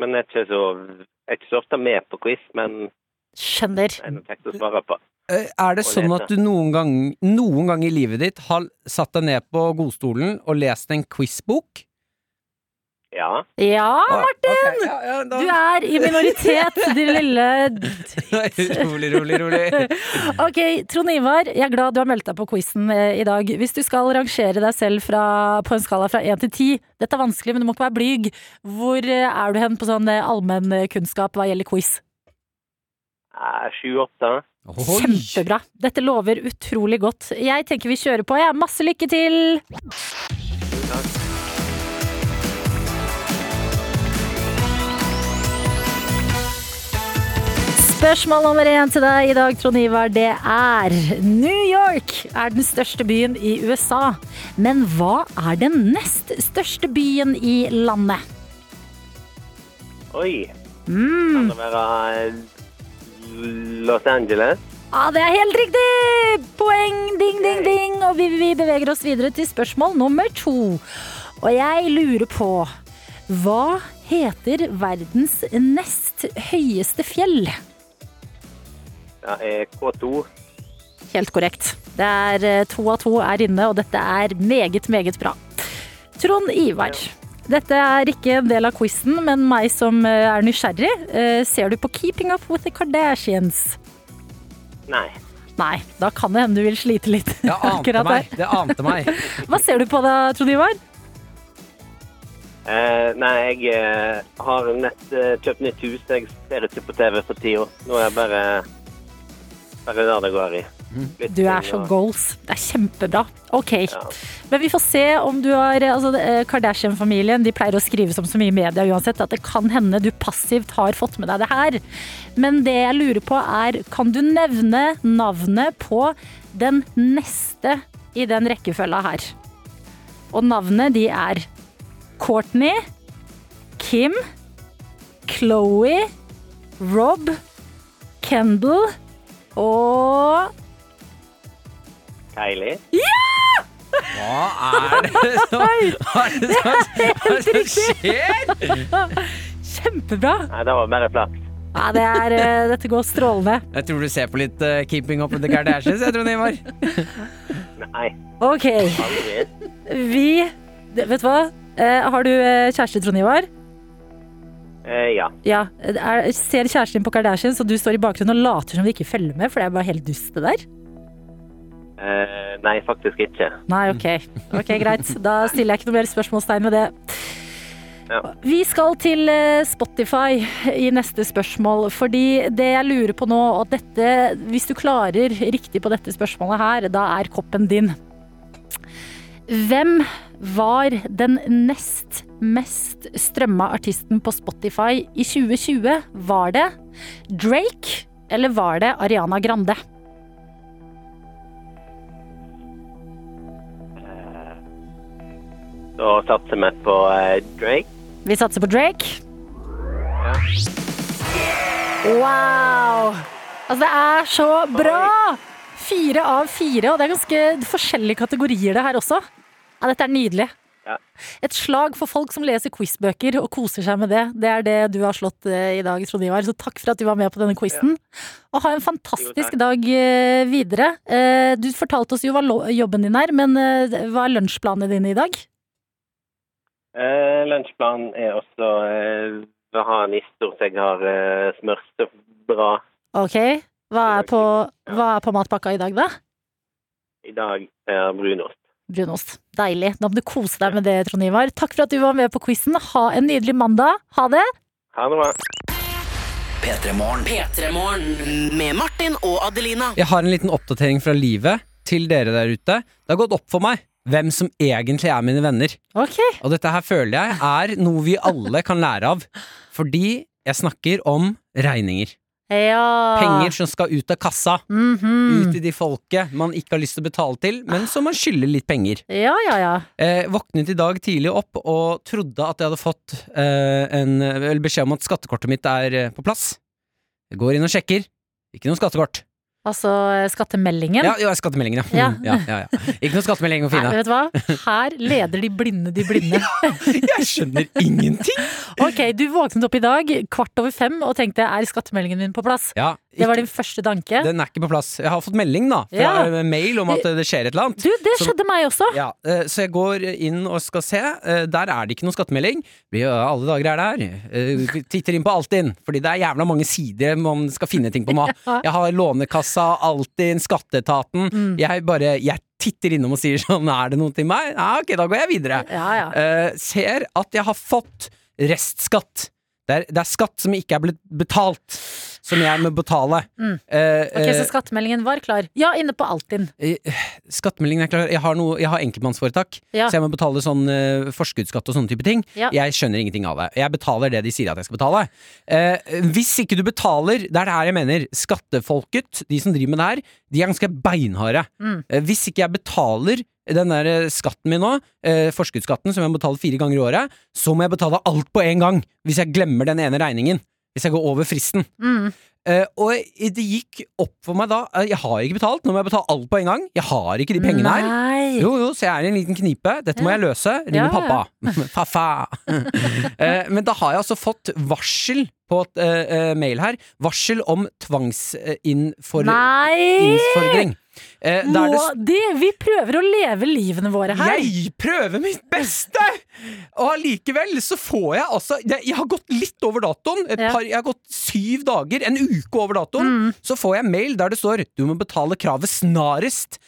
Men jeg er ikke så, jeg er ikke så ofte med på quiz, men Skjønner. det er å svare på. Eh, Er det sånn at du noen gang, noen gang i livet ditt har satt deg ned på godstolen og lest en quizbok? Ja. Ja, Martin! Okay, ja, ja, da- Du er i minoritet, din lille rolig, rolig, rolig. Ok, Trond Ivar, jeg er glad du har meldt deg på quizen eh, i dag. Hvis du skal rangere deg selv fra, på en skala fra 1 til 10, dette er vanskelig, men du må ikke være blyg. Hvor eh, er du hen på sånn eh, allmennkunnskap hva gjelder quiz? Sju-åtte. Kjempebra. Dette lover utrolig godt. Jeg tenker vi kjører på, jeg. Masse lykke til! Spørsmål nummer én til deg i dag, Trond Ivar, det er New York er den største byen i USA. Men hva er den nest største byen i landet? Oi. Mm. Kan det være eh, Los Angeles? Ja, det er helt riktig! Poeng, ding, ding, ding. Og vi, vi beveger oss videre til spørsmål nummer to. Og jeg lurer på Hva heter verdens nest høyeste fjell? Det er K2. Helt korrekt. Det er eh, to av to er inne, og dette er meget, meget bra. Trond Ivar. Dette er ikke en del av quizen, men meg som eh, er nysgjerrig. eh, Ser du på Keeping Up With The Kardashians? Nei. Nei, da kan det hende du vil slite litt. Det ante meg. der. Det ante meg. Hva ser du på da, Trond Ivar? Eh, nei, jeg eh, har nett eh, kjøpt nytt hus. Jeg ser ikke på TV for tida. Nå er jeg bare bare det går i. Flytting Du er så og- goals. Det er kjempebra. Ok. Ja. Men vi får se om du har altså, eh, Kardashian-familien de pleier å skrive som så mye i media uansett, at det kan hende du passivt har fått med deg det her. Men det jeg lurer på er, kan du nevne navnet på den neste i den rekkefølga her? Og navnet de er Courtney, Kim, Chloé, Rob, Kendal og Kylie. Hva er det som, er det som, hva er det som skjer? Kjempebra! Nei, det var bare flaks. Ja, det er, eh, dette går strålende. Jeg tror du ser på litt eh, Keeping Up With The Kardashians, jeg Trond Ivar. Nei, Ok, aldri. vi det- Vet du hva? Eh, har du eh, kjæreste, Trond Ivar? Eh, ja. Ja. Er, ser kjæresten din på Kardashians, og du står i bakgrunnen og later som du ikke følger med, for det er bare helt dust, det der? Eh, nei, faktisk ikke. Nei, ok. Ok, Greit. Da stiller jeg ikke noe mer spørsmålstegn ved det. Ja. Vi skal til eh, Spotify i neste spørsmål, fordi det jeg lurer på nå, og dette, hvis du klarer riktig på dette spørsmålet her, da er koppen din. Hvem var den nest mest strømma artisten på Spotify i 2020? Var det Drake, eller var det Ariana Grande? Da satser vi på eh, Drake. Vi satser på Drake. Ja. Wow! Altså, det er så bra! Fire av fire, og det er ganske forskjellige kategorier det her også. Ja, dette er nydelig. Ja. Et slag for folk som leser quizbøker og koser seg med det. Det er det du har slått eh, i dag, Trond Ivar. Så takk for at du var med på denne quizen. Og ha en fantastisk Jo, dag eh, videre. Eh, Du fortalte oss jo hva jobben din er, men hva er lunsjplanene dine i dag? Eh, Lunsjplanen er også eh, å ha nister så jeg har eh, smurt bra. Ok, hva er på, hva er på matpakka i dag, da? I dag er brunost. Brunost. Deilig. Da må du kose deg med det, Trond Ivar. Takk for at du var med på quizen. Ha en nydelig mandag. Ha det! Ha det bra. P3 Morgen. Med Martin og Adelina. Jeg har en liten oppdatering fra livet til dere der ute. Det har gått opp for meg hvem som egentlig er mine venner. Ok. Og dette her føler jeg er noe vi alle kan lære av. Fordi jeg snakker om regninger. Ja. Penger som skal ut av kassa. Mhm. Ut i de folket man ikke har lyst til å betale til, men som man skylder litt penger. Ja, ja, ja. Eh, våknet i dag tidlig opp og trodde at jeg hadde fått eh, en beskjed om at skattekortet mitt er eh, på plass. Jeg går inn og sjekker. Ikke noe skattekort. Altså skattemeldingen. Ja, ja skattemeldingen, ja. Ja. Mm, ja, ja, ja. Ikke noe skattemelding å Nei, vet du hva? Her leder de blinde de blinde. Jeg skjønner ingenting! Ok, du våknet opp i dag kvart over fem og tenkte er skattemeldingen min på plass? Ja, Det var din første tanke? den er ikke på plass. Jeg har fått melding, da, fra Ja. eh, mail om at det skjer et eller annet. Du, det Så- skjedde meg også. Ja, eh, Så jeg går inn og skal se. Eh, Der er det ikke noen skattemelding. Vi, alle dager er det her. Eh, Titter inn på Altinn, fordi det er jævla mange sider man skal finne ting på nå. Jeg har Lånekassa, Altinn, Skatteetaten. Mm. Jeg bare Jeg titter innom og sier sånn Er det noe til meg? Ja, ok, da går jeg videre. Ja, ja. Ser at jeg har fått restskatt. Det er, det er skatt som ikke er blitt betalt, som jeg må betale. Mm. Eh, Ok, Så eh, skattemeldingen var klar. Ja, inne på Altinn. Eh, Skattemeldingen er klar. Jeg har, noe, jeg har enkeltmannsforetak, Ja. så jeg må betale sånn eh, forskuddsskatt og sånne type ting. Ja. Jeg skjønner ingenting av det. Jeg betaler det de sier at jeg skal betale. Eh, hvis ikke du betaler, det er det her jeg mener, skattefolket, de som driver med det her, de er ganske beinharde. Mm. Eh, hvis ikke jeg betaler den der skatten min nå, eh, forskuddsskatten som jeg betaler fire ganger i året, så må jeg betale alt på en gang hvis jeg glemmer den ene regningen. Hvis jeg går over fristen. Mm. Uh, og det gikk opp for meg da eh, Jeg har ikke betalt, nå må jeg betale alt på en gang. Jeg har ikke de pengene her. Jo, jo, så jeg er i en liten knipe. Dette må jeg løse. Ringer Ja, ja. pappa. Eh, men da har jeg altså fått varsel på et eh, mail her. Varsel om tvangsinnfordring. Eh, der det det, vi prøver å leve livene våre her. jeg prøver mitt beste! Og allikevel så får jeg altså Jeg, har gått litt over datoen. Ja. par, jeg har gått syv dager, en uke over datoen. Mm. Så får jeg mail der det står 'du må betale kravet snarest'.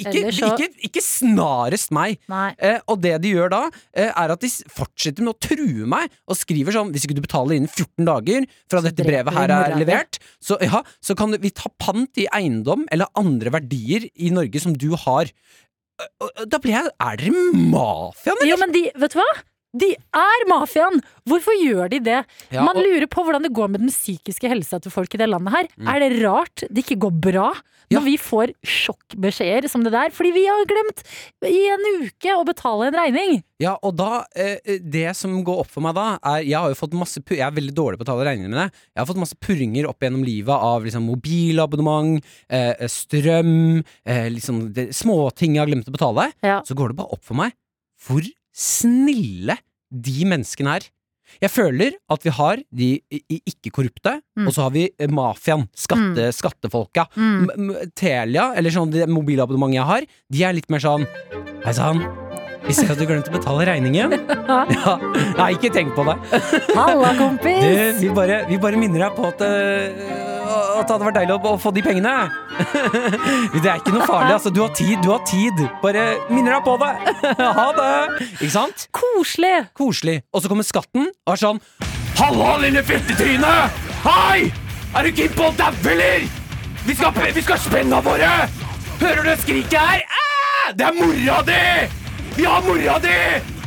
Ikke, så- ikke, ikke snarest meg. Eh, og det de gjør da, eh, er at de fortsetter med å true meg og skriver sånn Hvis ikke du betaler innen 14 dager fra Så dette brevet her er levert, så, ja, så kan vi ta pant i eiendom eller andre verdier i Norge som du har. Eh, Da blir jeg Er dere mafiaen, Jo, men de, vet du hva? De er mafiaen! Hvorfor gjør de det? Ja, Man lurer på hvordan det går med den psykiske helsa til folk i det landet her. Er det rart det ikke går bra når Ja. vi får sjokkbeskjeder som det der? Fordi vi har glemt i en uke å betale en regning. Ja, og da, eh, det som går opp for meg da, er Jeg har jo fått masse Jeg er veldig dårlig på å betale regninger med det. Jeg har fått masse purringer opp gjennom livet av liksom mobilabonnement, eh, strøm, eh, liksom småting jeg har glemt å betale. Ja. Så går det bare opp for meg hvor snille de menneskene er. Jeg føler at vi har de ikke-korrupte, Mm. og så har vi eh, mafiaen. Skatte, Skattefolka. Mm. M- m- Telia, eller sånn det mobilabonnementet jeg har, de er litt mer sånn Hei sann, vi ser at du glemte å betale regningen. Ja, Nei, ikke tenk på det. Halla, Du, kompis! vi, bare, vi bare minner deg på at, øh, at det hadde vært deilig å, få de pengene. det er ikke noe farlig, altså. Du har tid, du har tid. Bare minner deg på det. ha det! Ikke sant? Koselig! Koselig. Og så kommer skatten og er sånn Halla, lille fittetryne! Hei! Er du keen på å daue, eller? Vi skal, vi skal spenna våre! Hører du det skriket her? Ah! Det er mora di! Vi har mora di!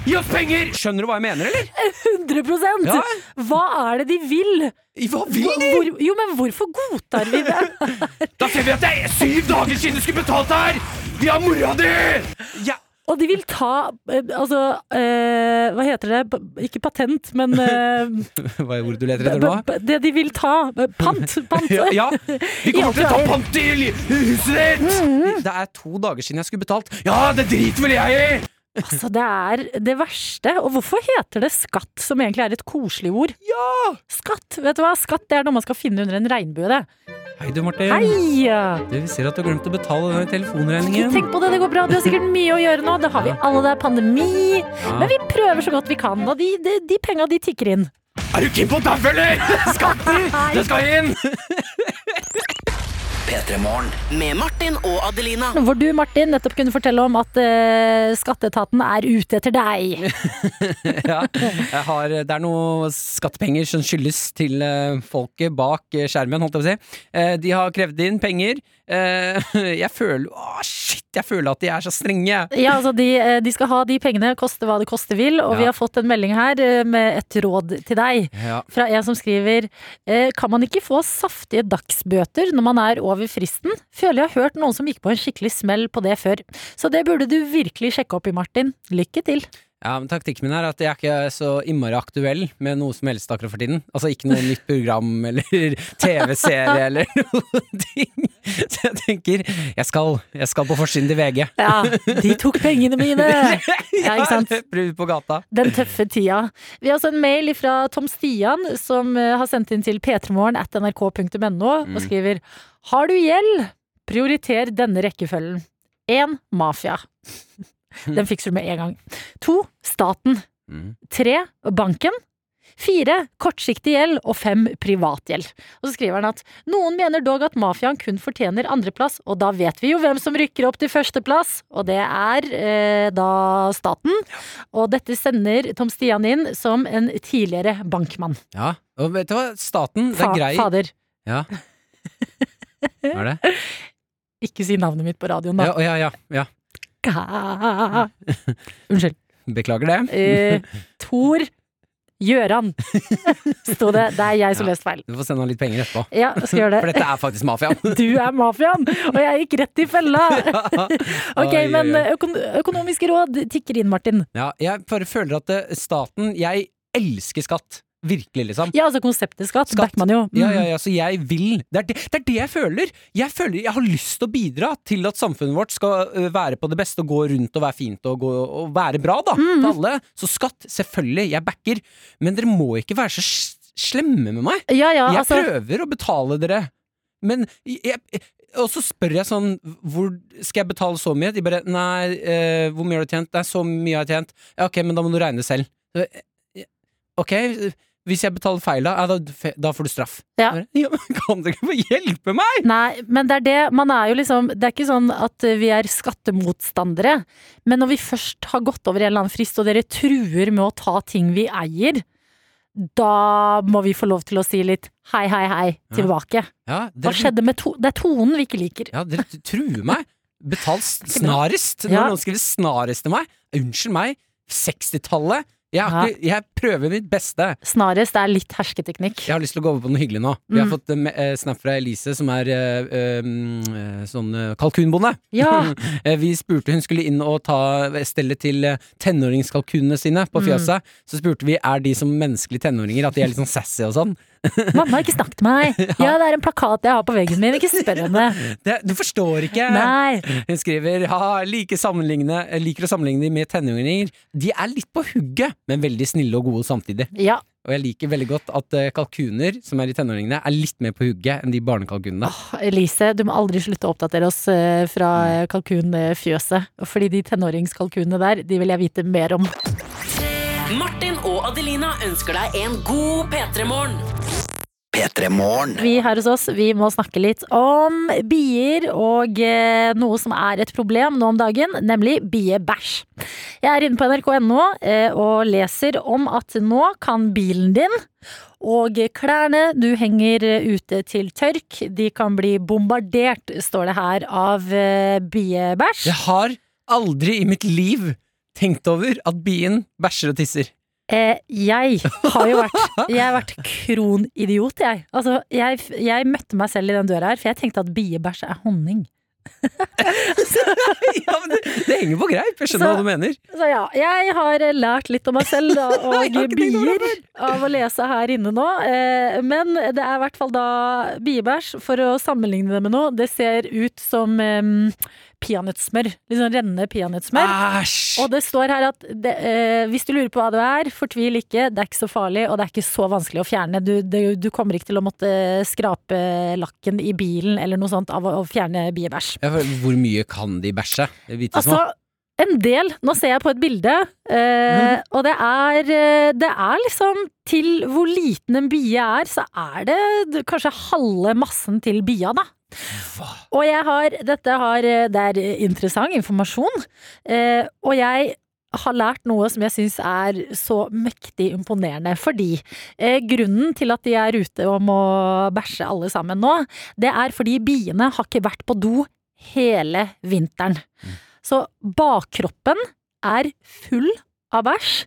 Gi oss penger! Skjønner du hva jeg mener, eller? 100 Ja. Hva er det de vil? Hva vil de? Hvor, jo, men hvorfor godtar vi det? Da ser vi at det er syv dager siden du skulle betalt her! Vi har mora di! Ja. Og de vil ta eh, Altså, eh, hva heter det? Ikke patent, men eh, Hva er ordet du leter etter nå? Det de vil ta. Pant! Pant! Ja, ja. Vi kommer til å ta pant i huset ditt! Mm. Det er to dager siden jeg skulle betalt. Ja, det driter vel jeg i! Altså, det er det verste. Og hvorfor heter det skatt, som egentlig er et koselig ord? Ja! Skatt! Vet du hva? Skatt det er noe man skal finne under en regnbue, det. Hei du, Martin. Hei! Du, vi ser at du har glemt å betale denne Ikke telefonregningen. tenk på det, det går bra. Du har sikkert mye å gjøre nå. Det har vi alle, det er pandemi. Men vi prøver så godt vi kan, og de, de, de penga de tikker inn. Er du keen på å daue, eller? Skatten! Det skal inn! P3 Morgen. Med Martin og Adelina. Hvor du, Martin, nettopp kunne fortelle om at uh, skatteetaten er ute etter deg. Ja, jeg har, det er noe skattepenger som skyldes til uh, folket bak eh, skjermen, holdt jeg på å si. Uh, de har krevd inn penger. Eh, jeg føler Å, shit! Jeg føler at de er så strenge. Ja, altså de, eh, de skal ha de pengene, koste hva det koste vil, og Ja. vi har fått en melding her eh, med et råd til deg. Ja. Fra en som skriver eh, Kan man ikke få saftige dagsbøter når man er over fristen? Føler jeg har hørt noen som gikk på en skikkelig smell på det før. Så det burde du virkelig sjekke opp i, Martin. Lykke til. Ja, men Taktikken min er at jeg er ikke så innmari aktuell med noe som helst akkurat for tiden. Altså ikke noe nytt program eller TV-serie eller noen ting. Så jeg tenker jeg skal, jeg skal på forsiden til VG. Ja, de tok pengene mine! Ja, ikke sant? På gata. Den tøffe tida. Vi har også en mail fra Tom Stian, som eh, har sendt inn til p3morgen at nrk.no, og skriver Har du gjeld? Prioriter denne rekkefølgen. 1. Mafia. Den fikser du med en gang. To Staten. Tre Banken. Fire Kortsiktig gjeld. Og fem Privatgjeld. Og så skriver han at noen mener dog at mafiaen kun fortjener andreplass, og da vet vi jo hvem som rykker opp til førsteplass, og det er eh, da staten. Og dette sender Tom Stian inn som en tidligere bankmann. Ja, og vet du hva? Staten, det Fa er grei Fader. Ja. Hva er det? Ikke si navnet mitt på radioen, da. Ja, ja, ja, ja. Ka- Unnskyld. Beklager det. Uh, Tor Gjøran, sto det. Det er jeg som Ja. leste feil. Du får sende han litt penger etterpå. Ja, skal gjøre For dette er faktisk mafiaen. Du er mafiaen, og jeg gikk rett i fella! Ok, Oi, oi, men økon økonomiske råd tikker inn, Martin. Ja, jeg bare føler at eh, staten Jeg elsker skatt. Virkelig, liksom. Ja, altså konseptet skatt, Skatt. backer man jo. Mm. Ja, ja, ja, så jeg vil det er det, det er det jeg føler! Jeg føler Jeg har lyst til å bidra til at samfunnet vårt skal være på det beste og gå rundt og være fint og, gå, og være bra, da, Mm. for alle. Så skatt, selvfølgelig, jeg backer, men dere må ikke være så slemme med meg. Ja, ja, jeg altså prøver å betale dere, men jeg, og så spør jeg sånn Hvor Skal jeg betale så mye? De bare Nei, eh, hvor mye har du tjent? Nei, så mye har jeg tjent. Ja, ok, men da må du regne selv. Eh, Ok, hvis jeg betaler feil, da, da, får du straff. Ja. Ja, kan dere ikke få hjelpe meg?! Nei, men det er det, man er jo liksom Det er ikke sånn at vi er skattemotstandere, men når vi først har gått over en eller annen frist, og dere truer med å ta ting vi eier, da må vi få lov til å si litt hei, hei, hei tilbake. Ja, Hva skjedde med to Det er tonen vi ikke liker. ja, dere truer meg. Betal snarest! Når noen skriver snarest til meg, unnskyld meg, 60-tallet Jeg, ikke, jeg prøver mitt beste. Snarest er litt hersketeknikk. Jeg har lyst til å gå over på noe hyggelig nå. Vi har Mm. fått uh, snap fra Elise, som er uh, mm, eh, sånn kalkunbonde. Ja. Vi spurte hun skulle inn og ta stelle til tenåringskalkunene sine på Mm. fjøset. Så spurte vi er de som menneskelige tenåringer, at de er litt sånn sassy og sånn. Mamma, ikke snakk til meg! Ja, det er en plakat jeg har på veggen min, ikke spør henne. det. Det, du forstår ikke! Nei. Hun skriver ha, like liker å sammenligne de med tenåringer. De er litt på hugget, men veldig snille og gode samtidig. Ja, Og jeg liker veldig godt at eh, kalkuner, som er i tenåringene, er litt mer på hugget enn de barnekalkunene. Elise, du må aldri slutte å oppdatere oss eh, fra kalkunfjøset. Fordi de tenåringskalkunene der, de vil jeg vite mer om. Martin og Adelina ønsker deg en god P3-morgen. P3 Morgen. Vi her hos oss, vi må snakke litt om bier og eh, noe som er et problem nå om dagen, nemlig biebæsj. Jeg er inne på nrk.no eh, og leser om at nå kan bilen din og klærne du henger ute til tørk, de kan bli bombardert, står det her, av eh, biebæsj. Jeg har aldri i mitt liv tenkt over at bien bæsjer og tisser. Eh, jeg har jo vært Jeg har vært kronidiot, jeg. Altså, jeg. Jeg møtte meg selv i den døra her, for jeg tenkte at biebæsj er honning. ja, men det, det henger på greip, jeg skjønner Så- hva du mener. Så ja, jeg har lært litt om meg selv da, og bier av å lese her inne nå. Eh, men det er i hvert fall da biebæsj, for å sammenligne det med noe. Det ser ut som um, peanøttsmør. Liksom rennende peanøttsmør. Og det står her at det, eh, hvis du lurer på hva det er, fortvil ikke. Det er ikke så farlig, og det er ikke så vanskelig å fjerne. Du, det, du kommer ikke til å måtte skrape lakken i bilen eller noe sånt av å, å fjerne biebæsj. Hvor mye kan de bæsje? Små? Altså, en del. Nå ser jeg på et bilde, eh, og det er, eh, det er liksom Til hvor liten en bie er, så er det kanskje halve massen til bia, da. Og jeg har Dette har eh, Det er interessant informasjon, eh, og jeg har lært noe som jeg syns er så mektig imponerende. Fordi eh, grunnen til at de er ute og må bæsje alle sammen nå, det er fordi biene har ikke vært på do hele vinteren. Så bakkroppen er full av bæsj,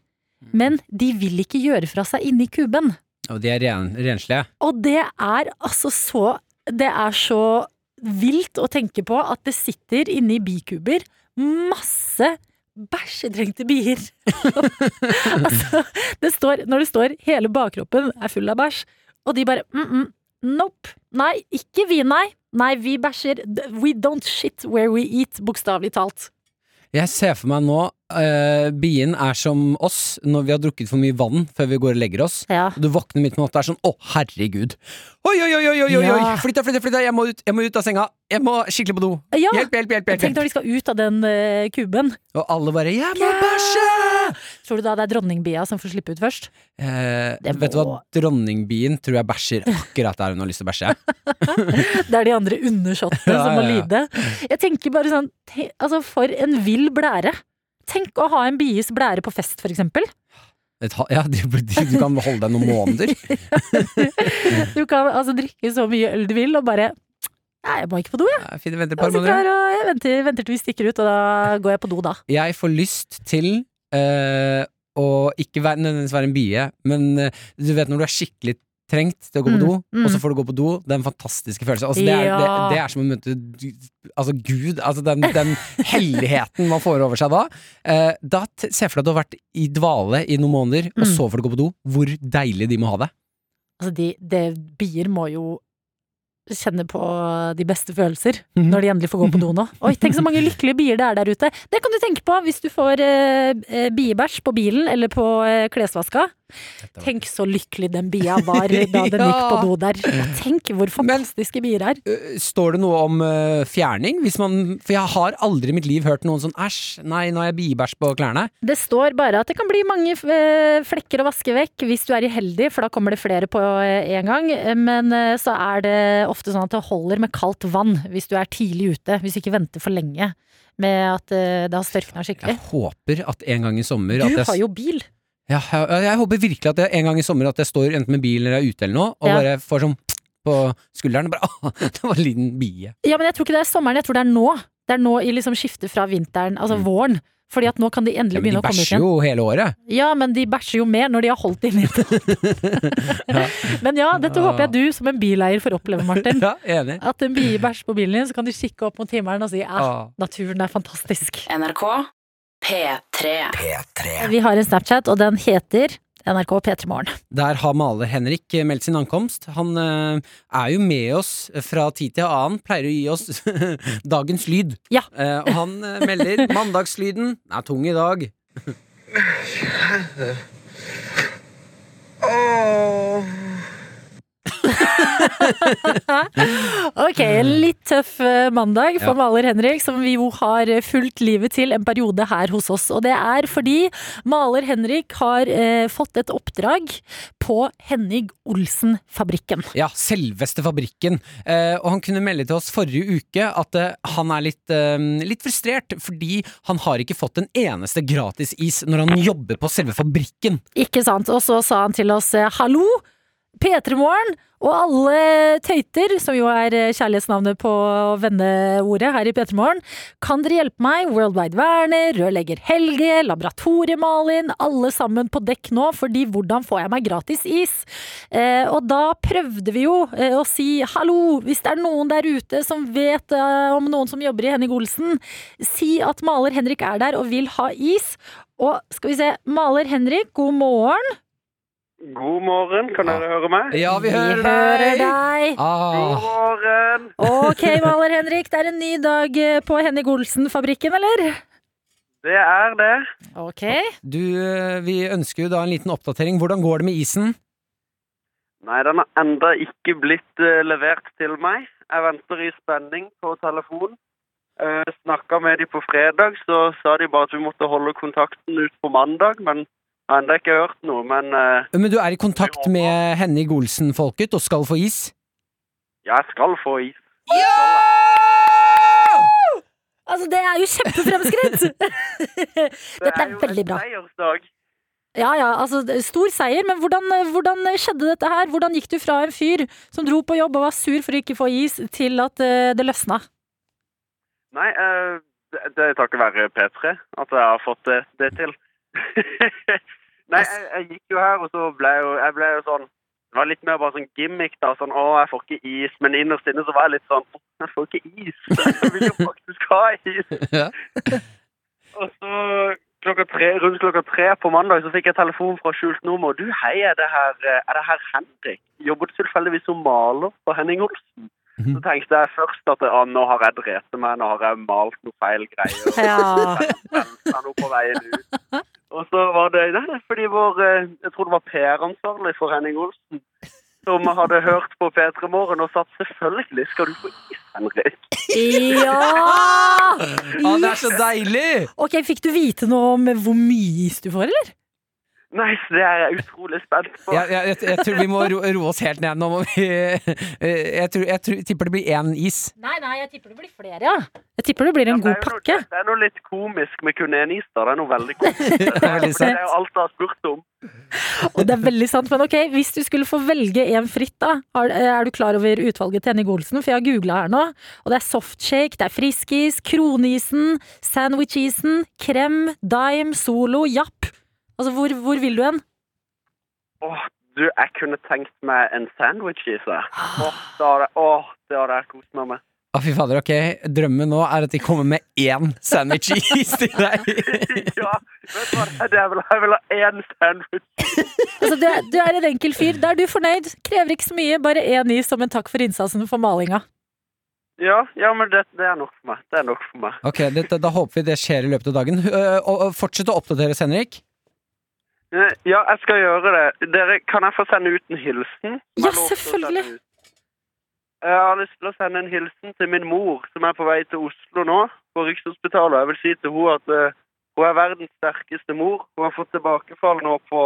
men de vil ikke gjøre fra seg inni kuben. Og de er ren, renslige. Og det er altså så Det er så vilt å tenke på at det sitter inni bikuber masse bæsjetrengte bier. altså, det står, når det står 'hele bakkroppen er full av bæsj', og de bare mm -mm, Nope. Nei, ikke vi, nei. Nei, vi bæsjer. We don't shit where we eat, bokstavelig talt. Jeg ser for meg nå eh, bien er som oss når vi har drukket for mye vann før vi går og legger oss. Ja. Du våkner midt på natta og er sånn 'Å, herregud'. Oi, oi, oi, oi, oi. Ja. Flytt deg, flytt deg. Jeg jeg må ut av senga. Jeg må skikkelig på do. Ja, Hjelp, hjelp, hjelp. hjelp, Tenk når de skal ut av den uh, kuben. Og alle bare 'Jeg må bæsje'! Tror du da det er dronningbia som får slippe ut først? Eh, vet du hva, dronningbien tror jeg bæsjer akkurat der hun har lyst til å bæsje. Det er de andre undersåttene som må lide. Jeg tenker bare sånn Altså, for en vill blære. Tenk å ha en bies blære på fest, for eksempel. Et Ja, du, du kan holde deg noen måneder. Du kan altså drikke så mye øl du vil, og bare Nei, jeg må ikke på do, jeg. Ja, Fint, venter Jeg, her jeg venter, venter til vi stikker ut, og da går jeg på do da. Jeg får lyst til eh, å ikke være, nødvendigvis være en bie, men eh, du vet når du er skikkelig trengt til å gå på Mm, do, mm. og så får du gå på do. Det er en fantastisk følelse. Altså, det, er, Ja. det, det er som å møte altså, Gud. Altså, den, den helligheten man får over seg da. Eh, da Se for deg at du har vært i dvale i noen måneder, og Mm. så får du gå på do. Hvor deilig de må ha det. Altså, de, de bier må jo kjenne på de beste følelser mm. når de endelig får gå på do nå. Oi, tenk så mange lykkelige bier det er der ute. Det kan du tenke på hvis du får eh, eh, biebæsj på bilen eller på eh, klesvaska. Tenk så lykkelig den bia var da den gikk på Ja. do der. Tenk hvor fantastiske bier er. Eh, Står det noe om uh, fjerning? Hvis man, for jeg har aldri i mitt liv hørt noen sånn æsj, nei, nå har jeg biebæsj på klærne. Det står bare at det kan bli mange eh, flekker å vaske vekk hvis du er uheldig, for da kommer det flere på en gang. Men så er det ofte sånn at det holder med kaldt vann hvis du er tidlig ute. Hvis du ikke venter for lenge med at det har størkna skikkelig. Jeg håper at en gang i sommer at Du jeg, har jo bil. Ja, jeg, jeg håper virkelig at jeg, en gang i sommer at jeg står enten med bilen eller er ute eller noe, og Ja. bare får sånn på skulderen og bare ah, det var en liten bie. Ja, men jeg tror ikke det er sommeren, jeg tror det er nå. Det er nå i liksom skiftet fra vinteren, altså Mm. våren. Fordi at nå kan de Ja, endelig de begynne å komme ut igjen. De bæsjer jo hele året. Ja, men de bæsjer jo mer når de har holdt inn i det. Men ja, dette håper jeg du som en bileier får oppleve, Martin. Ja, enig. At en bie bæsjer på bilen din, så kan du kikke opp mot himmelen og si ja, Ah. naturen er fantastisk. NRK P3. P3. Vi har en Snapchat, og den heter NRK P3 Morgen. Der har Male Henrik meldt sin ankomst. Han uh, er jo med oss fra tid til annen, pleier å gi oss dagens lyd. Ja. Uh, og han uh, melder mandagslyden er tung i dag. Ok, en litt tøff eh, mandag for Ja. maler Henrik, som vi jo har eh, fulgt livet til en periode her hos oss. Og det er fordi maler Henrik har eh, fått et oppdrag på Henning Olsen-fabrikken. Ja, selveste fabrikken. Eh, og han kunne melde til oss forrige uke at eh, han er litt, eh, litt frustrert fordi han har ikke fått en eneste gratis is når han jobber på selve fabrikken. Ikke sant? Og så sa han til oss hallo, P3 Morgen og alle tøyter, som jo er eh, kjærlighetsnavnet på venneordet her i P3 Morgen. Kan dere hjelpe meg? Worldwide Werner, rørlegger Helge, laboratoriemalin, alle sammen på dekk nå, fordi hvordan får jeg meg gratis is? Eh, og da prøvde vi jo eh, å si hallo, hvis det er noen der ute som vet eh, om noen som jobber i Henning Olsen, si at maler Henrik er der og vil ha is. Og skal vi se, maler Henrik, god morgen. God morgen, kan dere høre meg? Ja, vi hører hører deg! deg. God Ah, morgen! Ok, maler Henrik, det er en ny dag eh, på Henning Olsen-fabrikken, eller? Det er det. Ok. du, eh, vi ønsker jo da en liten oppdatering. Hvordan går det med isen? Nei, den har enda ikke blitt eh, levert til meg. Jeg venter i spenning på telefon. Uh, Snakka med de på fredag, så sa de bare at vi måtte holde kontakten ut på mandag. Men ennå ikke hørt noe. Men uh, Men du er i kontakt med Henning Olsen-folket og skal få is? jeg skal få is. Ja! Altså, det er jo kjempefremskritt! Dette er veldig bra. Det er jo en seiersdag. Ja, ja, altså, stor seier, men hvordan, hvordan skjedde dette her? Hvordan gikk du fra en fyr som dro på jobb og var sur for å ikke få is, til at uh, det løsna? Nei, uh, det, det er takket være P3 at jeg har fått det, det til. Nei, jeg, jeg gikk jo her, og så ble jeg jo, jeg ble jo sånn Det var litt mer bare sånn gimmick, da. Sånn 'Å, jeg får ikke is'. Men innerst inne så var jeg litt sånn jeg får ikke is'. Jeg vil jo faktisk ha is. Ja. Og så klokka tre, rundt klokka tre på mandag så fikk jeg telefon fra skjult nummer. 'Du, hei, er det her, er det her Henrik? Jobber du tilfeldigvis som maler på Henning Olsen?' Mhm. Så tenkte jeg først at ah, nå har jeg drept meg, nå har jeg malt noe feil greier. Ja. Og på veien ut. Og så var det nei, det er fordi vår eh, Jeg tror det var PR-ansvarlig for Henning Olsen. Som hadde hørt på P3 Morgen og satt 'selvfølgelig skal du få is, Henrik'. Ja! Ah, det er så deilig! Ok, fikk du vite noe om hvor mye is du får, eller? Nei, så det er jeg utrolig spent på. Jeg, jeg, jeg, jeg tror vi må ro, roe oss helt ned. Nå må vi Jeg, tror, jeg tror, tipper det blir én is. Nei, nei, jeg tipper det blir flere, ja. Jeg tipper det blir en det, god noe, pakke. det er noe litt komisk med kun én is, da. Det er noe veldig komisk. Det er Det er jo alt jeg har spurt om. Og det er veldig sant, men ok, hvis du skulle få velge en fritt, da. Er, er du klar over utvalget til Henning Olsen? For jeg har googla her nå. Og det er softshake, det er friskis, kronisen, sandwichisen, krem, dime, solo, japp. Altså, hvor, hvor vil du hen? Åh, du, jeg kunne tenkt meg en sandwich i seg. Åh, det hadde, åh, det hadde jeg kost meg med. Å, fy fader, ok. Drømmen nå er at de kommer med én sandwich is til deg. ja, vet du hva? Det er jeg vil ha én sandwich. Altså, du, er- du er en enkel fyr. Da er du fornøyd. Krever ikke så mye, bare én is som en takk for innsatsen for malinga. Ja, ja, men det, det er nok for meg. Det er nok for meg. Ok, det, Da håper vi det skjer i løpet av dagen. Og, og Fortsett å oppdatere, Henrik. Eh, Ja, jeg skal gjøre det. Dere, kan jeg få sende ut en hilsen? Ja, selvfølgelig. Jeg har lyst til å sende en hilsen til min mor, som er på vei til Oslo nå, på Rikshospitalet. Jeg vil si til henne at eh, hun er verdens sterkeste mor. Hun har fått tilbakefall nå på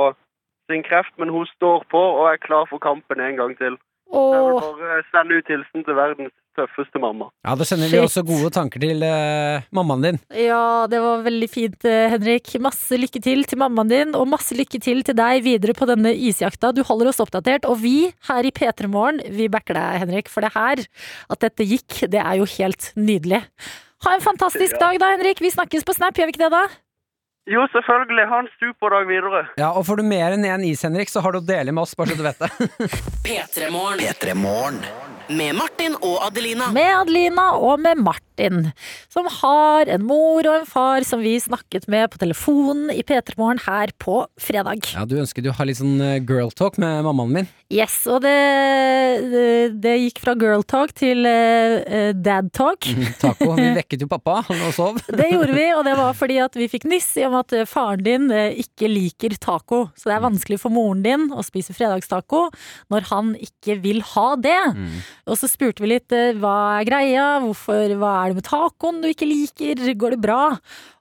sin kreft, men hun står på og er klar for kampen en gang til. Jeg vil bare sende ut hilsen til verdens tøffeste mamma. Ja, Da sender vi Shit. også gode tanker til uh, mammaen din. ja, det var veldig fint, eh, Henrik. Masse lykke til til mammaen din, og masse lykke til til deg videre på denne isjakta. Du holder oss oppdatert, og vi her i P3 Morgen, vi backer deg, Henrik. For det her, at dette gikk, det er jo helt nydelig. Ha en fantastisk dag da, Henrik. Vi snakkes på Snap, gjør vi ikke det da? Jo, selvfølgelig. Ha en superdag videre. Ja, og får du mer enn én is, Henrik, så har du å dele med oss, bare så du vet det. P3morgen. P3 Morgen. Med Martin og Adelina. Med Adelina og med Martin, som har en mor og en far som vi snakket med på telefonen i P3 Morgen her på fredag. Ja, Du ønsket jo å ha litt sånn eh, girl talk med mammaen min. Yes, og det, det, det gikk fra girl talk til eh, dad talk. Taco. Vi vekket jo pappa, han lå og sov. Det gjorde vi, og det var fordi at vi fikk nyss om at faren din ikke liker taco. Så det er vanskelig for moren din å spise fredagstaco når han ikke vil ha det. Mm. Og så spurte vi litt eh, hva er greia, hvorfor, hva er det med tacoen du ikke liker, går det bra?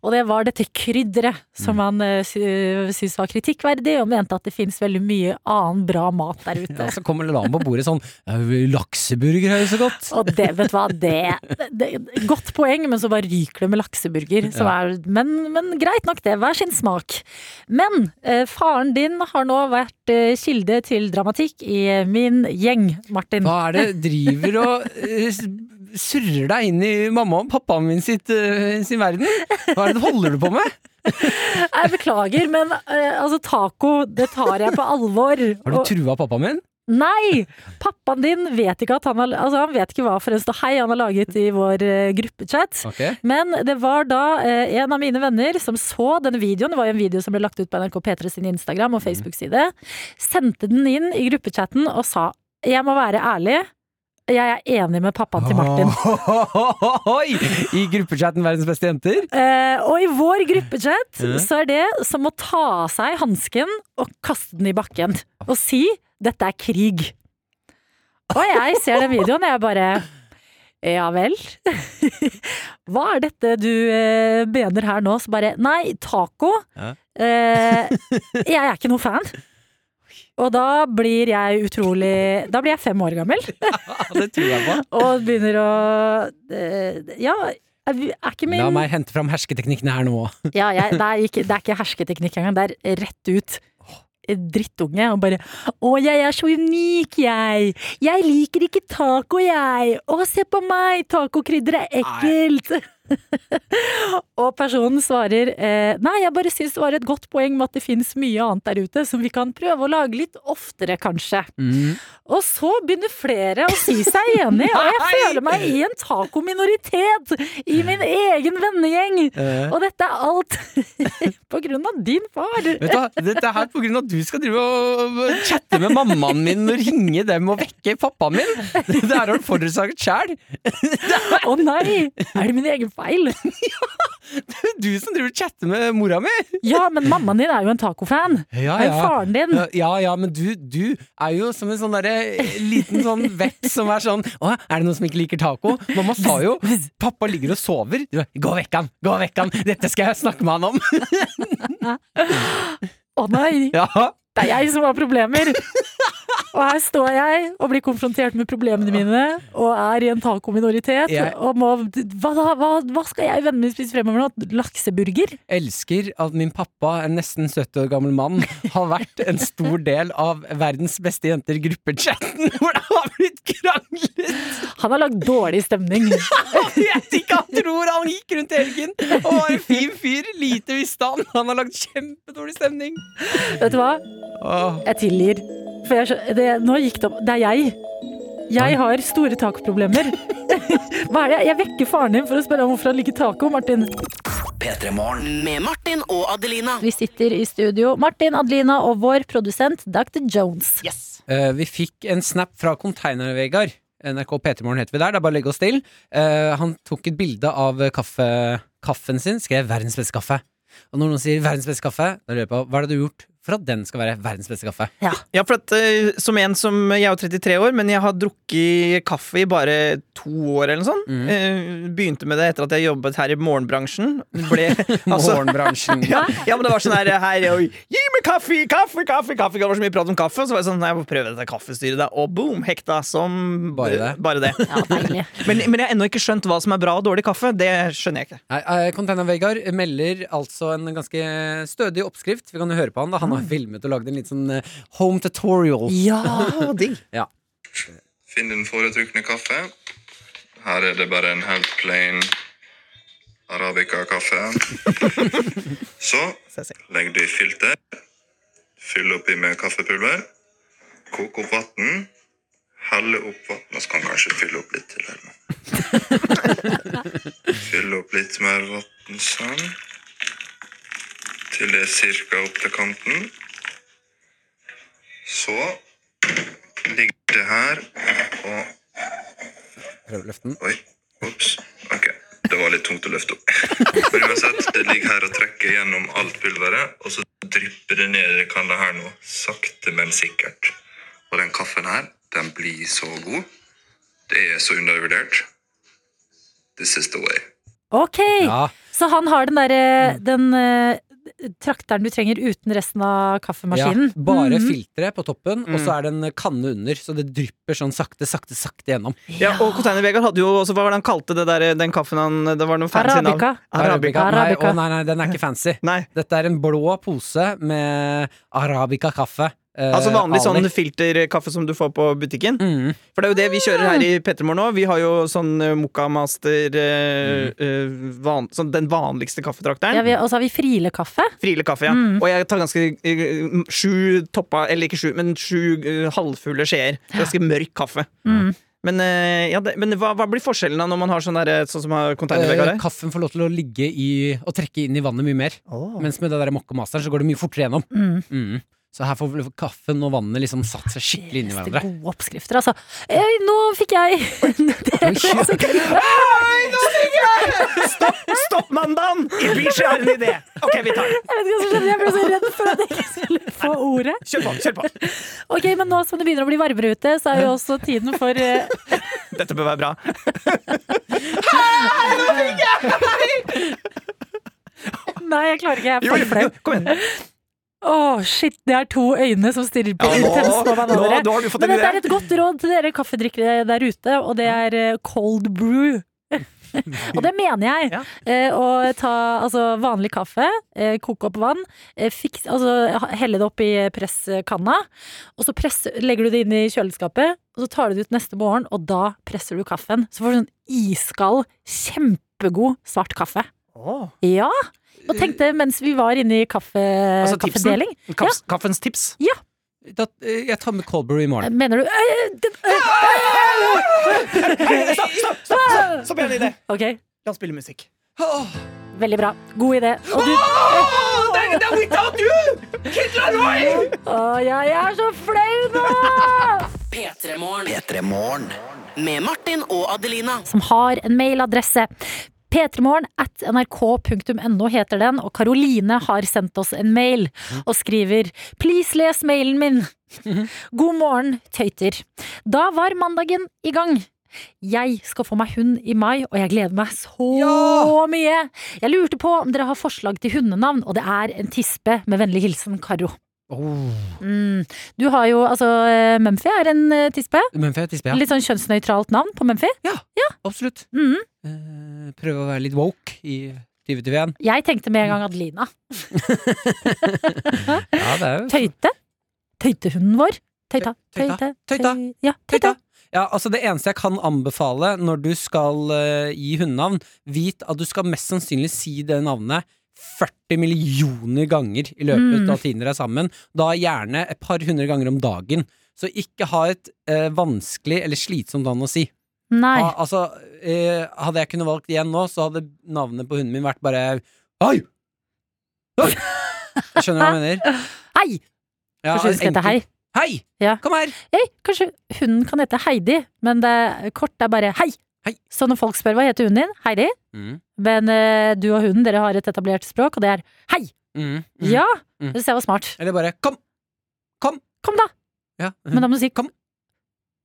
Og det var dette krydderet som Mm. han uh, syntes var kritikkverdig, og mente at det finnes veldig mye annen bra mat der ute. Ja, så kommer det lam på bordet sånn Lakseburger er jo så godt. Og det, vet du hva, det, det Godt poeng, men så bare ryker det med lakseburger. Som Ja. er, men, men greit nok, det. Hver sin smak. Men eh, faren din har nå vært eh, kilde til dramatikk i min gjeng, Martin. Hva er det driver og eh, surrer deg inn i mamma og pappaen min sitt, eh, sin verden? Hva er det du holder du på med? Jeg beklager, men eh, altså, taco, det tar jeg på alvor. Har du trua pappaen min? Nei! Pappaen din vet ikke han har Altså, han vet ikke hva for en ståhei han har laget i vår gruppechat. Okay. Men det var da eh, en av mine venner som så denne videoen, det var jo en video som ble lagt ut på NRK P3 sin Instagram og Facebook-side, sendte den inn i gruppechatten og sa jeg må være ærlig, jeg er enig med pappaen til Martin. Oi! I gruppechatten Verdens beste jenter? Eh, og i vår gruppechat mm. så er det som å ta av seg hansken og kaste den i bakken og si 'dette er krig'. Og jeg ser den videoen, og jeg bare ja vel? Hva er dette du eh, mener her nå? Så bare Nei, taco. Ja. Eh, jeg er ikke noe fan. Og da blir jeg utrolig Da blir jeg fem år gammel Ja, det tror jeg på. og begynner å eh, Ja, er ikke min La meg hente fram hersketeknikkene her nå. ja, jeg, det, er ikke, det er ikke hersketeknikk engang, det er rett ut. Drittunge og bare 'Å, jeg er så unik, jeg! Jeg liker ikke taco, jeg! Å, se på meg! Tacokrydder er ekkelt!' og personen svarer eh, 'Nei, jeg bare syns det var et godt poeng med at det fins mye annet der ute som vi kan prøve å lage litt oftere, kanskje'. Mm. Og så begynner flere å si seg enig, og jeg føler meg i en tacominoritet i min egen vennegjeng. Eh, Og dette er alt på grunn av din far. vet du Dette er her på grunn av at du skal drive og chatte med mammaen min og ringe dem og vekke pappaen min. Det her har du forårsaket sjæl. Å nei! Er det min egen feil? Det er Du som driver og chatter med mora mi. Ja, men mammaen din er jo en tacofan. Ja, ja. Er jo faren din Ja, ja, men du, du er jo som en sånn derre liten sånn vett som er sånn Å, er det noen som ikke liker taco? Mamma sa jo Pappa ligger og sover. Du, Gå vekk han! Gå vekk han! Dette skal jeg snakke med han om! Å nei! Ja, Det er jeg som har problemer! Og her står jeg og blir konfrontert med problemene mine, og er i en tacominoritet. Jeg- Og må hva, hva, hva skal jeg vennene mine spise fremover nå? Lakseburger? elsker at min pappa, en nesten 70 år gammel mann, har vært en stor del av Verdens beste jenter-gruppechatten, hvor det har blitt kranglet! Han har lagd dårlig stemning. Jeg vet ikke, han tror han gikk rundt helgen og var en fin fyr. Lite visste han. Han har lagd kjempedårlig stemning. Vet du hva? Jeg tilgir. For jeg, det, nå gikk det opp. Det er jeg. Jeg har store takproblemer. Hva er det? Jeg vekker faren din for å spørre om hvorfor han liker taco, Martin. Med Martin og Adelina. Vi sitter i studio, Martin, Adelina og vår produsent Dr. Jones. Eh, vi fikk en snap fra Container-Vegard. NRK P3morgen heter vi der. Det er bare å legge oss til. Eh, han tok et bilde av kaffe, kaffen sin, skrev 'verdens beste kaffe'. Og når noen sier 'verdens beste kaffe', da lurer jeg på hva er det du har gjort for at den skal være verdens beste kaffe? Ja, for at uh, som en som Jeg er jo 33 år, men jeg har drukket kaffe i bare to år eller noe sånt. Mm. Uh, begynte med det etter at jeg jobbet her i morgenbransjen. Ble, altså, Morgenbransjen. ja, ja, men det var sånn her, her og, Gi meg kaffe, kaffe, kaffe! kaffe Det var så mye prat om kaffe, og så var jeg sånn Nei, jeg må prøve dette kaffestyret, da. Og boom! Hekta som Bare det. Bare det. Ja, deilig. Men, men jeg har ennå ikke skjønt hva som er bra og dårlig kaffe. Det skjønner jeg ikke. Nei, uh, Container-Vegard melder altså en ganske stødig oppskrift. Vi kan jo høre på han. da Han har filmet og lagd en litt sånn eh, home tutorial. Ja, digg. Finn din foretrukne kaffe. Her er det bare en helt plain Arabica-kaffe. Så legg legger du i filter. Fyll oppi med kaffepulver. Kok opp vann. Helle opp vann, og så kan kanskje fylle opp litt til. Fylle opp litt mer vann sånn. Til det cirka opp til kanten. Så ligger det her og Prøv å løfte den. Oi, ops. Ok, det var litt tungt å løfte opp. Men uansett, det ligger her og trekker gjennom alt pulveret, og så drypper det ned i det kanna her nå, sakte, men sikkert. Og den kaffen her, den blir så god. Det er så undervurdert. This is the way. Ok, Ja. så han har den derre Den eh, trakteren du trenger uten resten av Ja, kaffemaskinen. bare Mhm. filteret på toppen, og så er det en kanne under, så det drypper sånn sakte, sakte, sakte gjennom. Ja, og Container Vegard hadde jo også Hva var det han kalte det der, den kaffen han Det var noe fancy navn. Arabica. Arabica. Nei, å, nei, nei, den er ikke fancy. Nei, Dette er en blå pose med arabica-kaffe. Eh, altså vanlig Ali. sånn filterkaffe som du får på butikken. Mm. For det er jo det vi kjører her i Pettermore nå. Vi har jo sånn uh, Mokka Master Mm. eh, eh, van, sånn Den vanligste kaffetrakteren. Ja, og så har vi Friele-kaffe. Friele kaffe, ja. Mm. Og jeg tar ganske uh, sju toppa, eller ikke sju, men sju eh, halvfulle skjeer. Ganske mørk kaffe. Mm. Men, eh, ja, det, men hva, hva blir forskjellen da når man har sånn der, sånn som har Container Eh, kaffen får lov til å ligge i og trekke inn i vannet mye mer. Oh. Mens med det der mokka masteren så går det mye fortere gjennom. Mm. Så her får kaffen og vannet liksom satt seg skikkelig inn i hverandre. gode oppskrifter, altså. Eh, nå fikk jeg Stopp, stopp mandagen! Ibishi har en idé! Ok, vi tar den. Jeg vet ikke hva som skjedde, jeg ble så redd for at jeg ikke skulle få ordet. Kjør på. kjør på Ok, men nå som det begynner å bli varmere ute, så er jo også tiden for eh, Dette bør være bra. Nei, jeg klarer ikke, jeg er for flau. kom igjen. Åh, shit, det er to øyne som stirrer på Ja, intenst på hverandre. nå- nå Men dette er et godt råd til dere kaffedrikkere der ute, og det er eh, cold brew. og det mener jeg. Ja. Eh, å ta altså, vanlig kaffe, eh, koke opp vann, eh, fiks, altså, helle det opp i presskanna, og så press, legger du det inn i kjøleskapet, og så tar du det ut neste morgen, og da presser du kaffen. Så får du sånn iskald, kjempegod svart kaffe. Åh. Ja! Og tenkte mens vi var inne i kaffe, Altså, kaffedeling Kaff, Kaffens tips. Da, eh, jeg tar med Colbury i morgen. Mener du øh, Stopp, stopp, stopp! Stopp, en idé. Okay. La oss spille musikk. veldig bra. God idé. Og du oh, det, er- det er without you! Kid Laroi! ja, jeg er så flau nå! P3morgen. P3 Morgen. Med Martin og Adelina. Som har en mailadresse. P3morgen at nrk.no heter den, og Karoline har sendt oss en mail og skriver Please les mailen min. God morgen, tøyter. Da var mandagen i gang. Jeg skal få meg hund i mai, og jeg gleder meg så Ja! mye. Jeg lurte på om dere har forslag til hundenavn, og det er en tispe med vennlig hilsen Karo. Oh. Mm. Du har jo, altså eh, Mumphy er en eh, tispe. Mumphy er tispe, ja? Litt sånn kjønnsnøytralt navn på Mumphy. Absolutt. Mhm. Eh, prøve å være litt woke i 2021. Jeg tenkte med en gang Adelina. Ja, det er jo Tøyte. Tøytehunden vår. Tøyta. Tøyta. Tøyta. Ja, tøyta. Ja, altså Det eneste jeg kan anbefale når du skal uh, gi hundenavn, vit at du skal mest sannsynlig si det navnet 40 millioner ganger i løpet Mm. av tiden dere er sammen. Da gjerne et par hundre ganger om dagen. Så ikke ha et eh, vanskelig eller slitsomt navn å si. Nei. Ha, altså, eh, hadde jeg kunnet valgt igjen nå, så hadde navnet på hunden min vært bare Hei! Hei! Skjønner du hva jeg mener? Hei! Ja, Kanskje hun skal hete Hei. Hei! Ja. Kom her! Hei, kanskje hunden kan hete Heidi, men det kort er bare Hei. Hei. Så når folk spør hva heter hunden din, Heidi. Mm, Men uh, du og hunden, dere har et etablert språk, og det er Hei! mm, mm. Ja! Mm. Det synes jeg var smart. Eller bare Kom! Kom! Kom, da! Ja. Men da må du si Kom.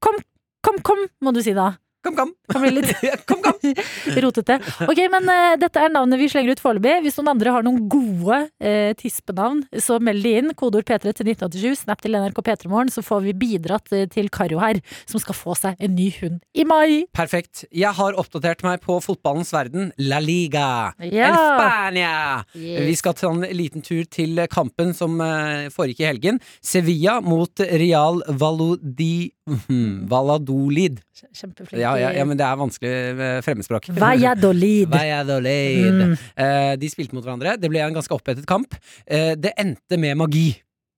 Kom, kom, kom, må du si da. Kom, kom! Kan bli litt kom, kom! rotete. Ok, men uh, dette er navnet vi slenger ut foreløpig. Hvis noen andre har noen gode uh, tispenavn, så meld de inn. Kodeord P3 til 1987, snap til NRK P3morgen, så får vi bidratt eh, til Karo her, som skal få seg en ny hund i mai. Perfekt. Jeg har oppdatert meg på fotballens verden, La Liga. Ja. El Spania! Yes. Vi skal ta en liten tur til kampen som uh, foregikk i helgen. Sevilla mot Real Valodi... Valladolid. Kjempeflink. Ja, ja, ja, men det er vanskelig fremmedspråk. Valladolid. Valladolid. Mm. Eh, de spilte mot hverandre. Det ble en ganske opphetet kamp. Eh, det endte med magi.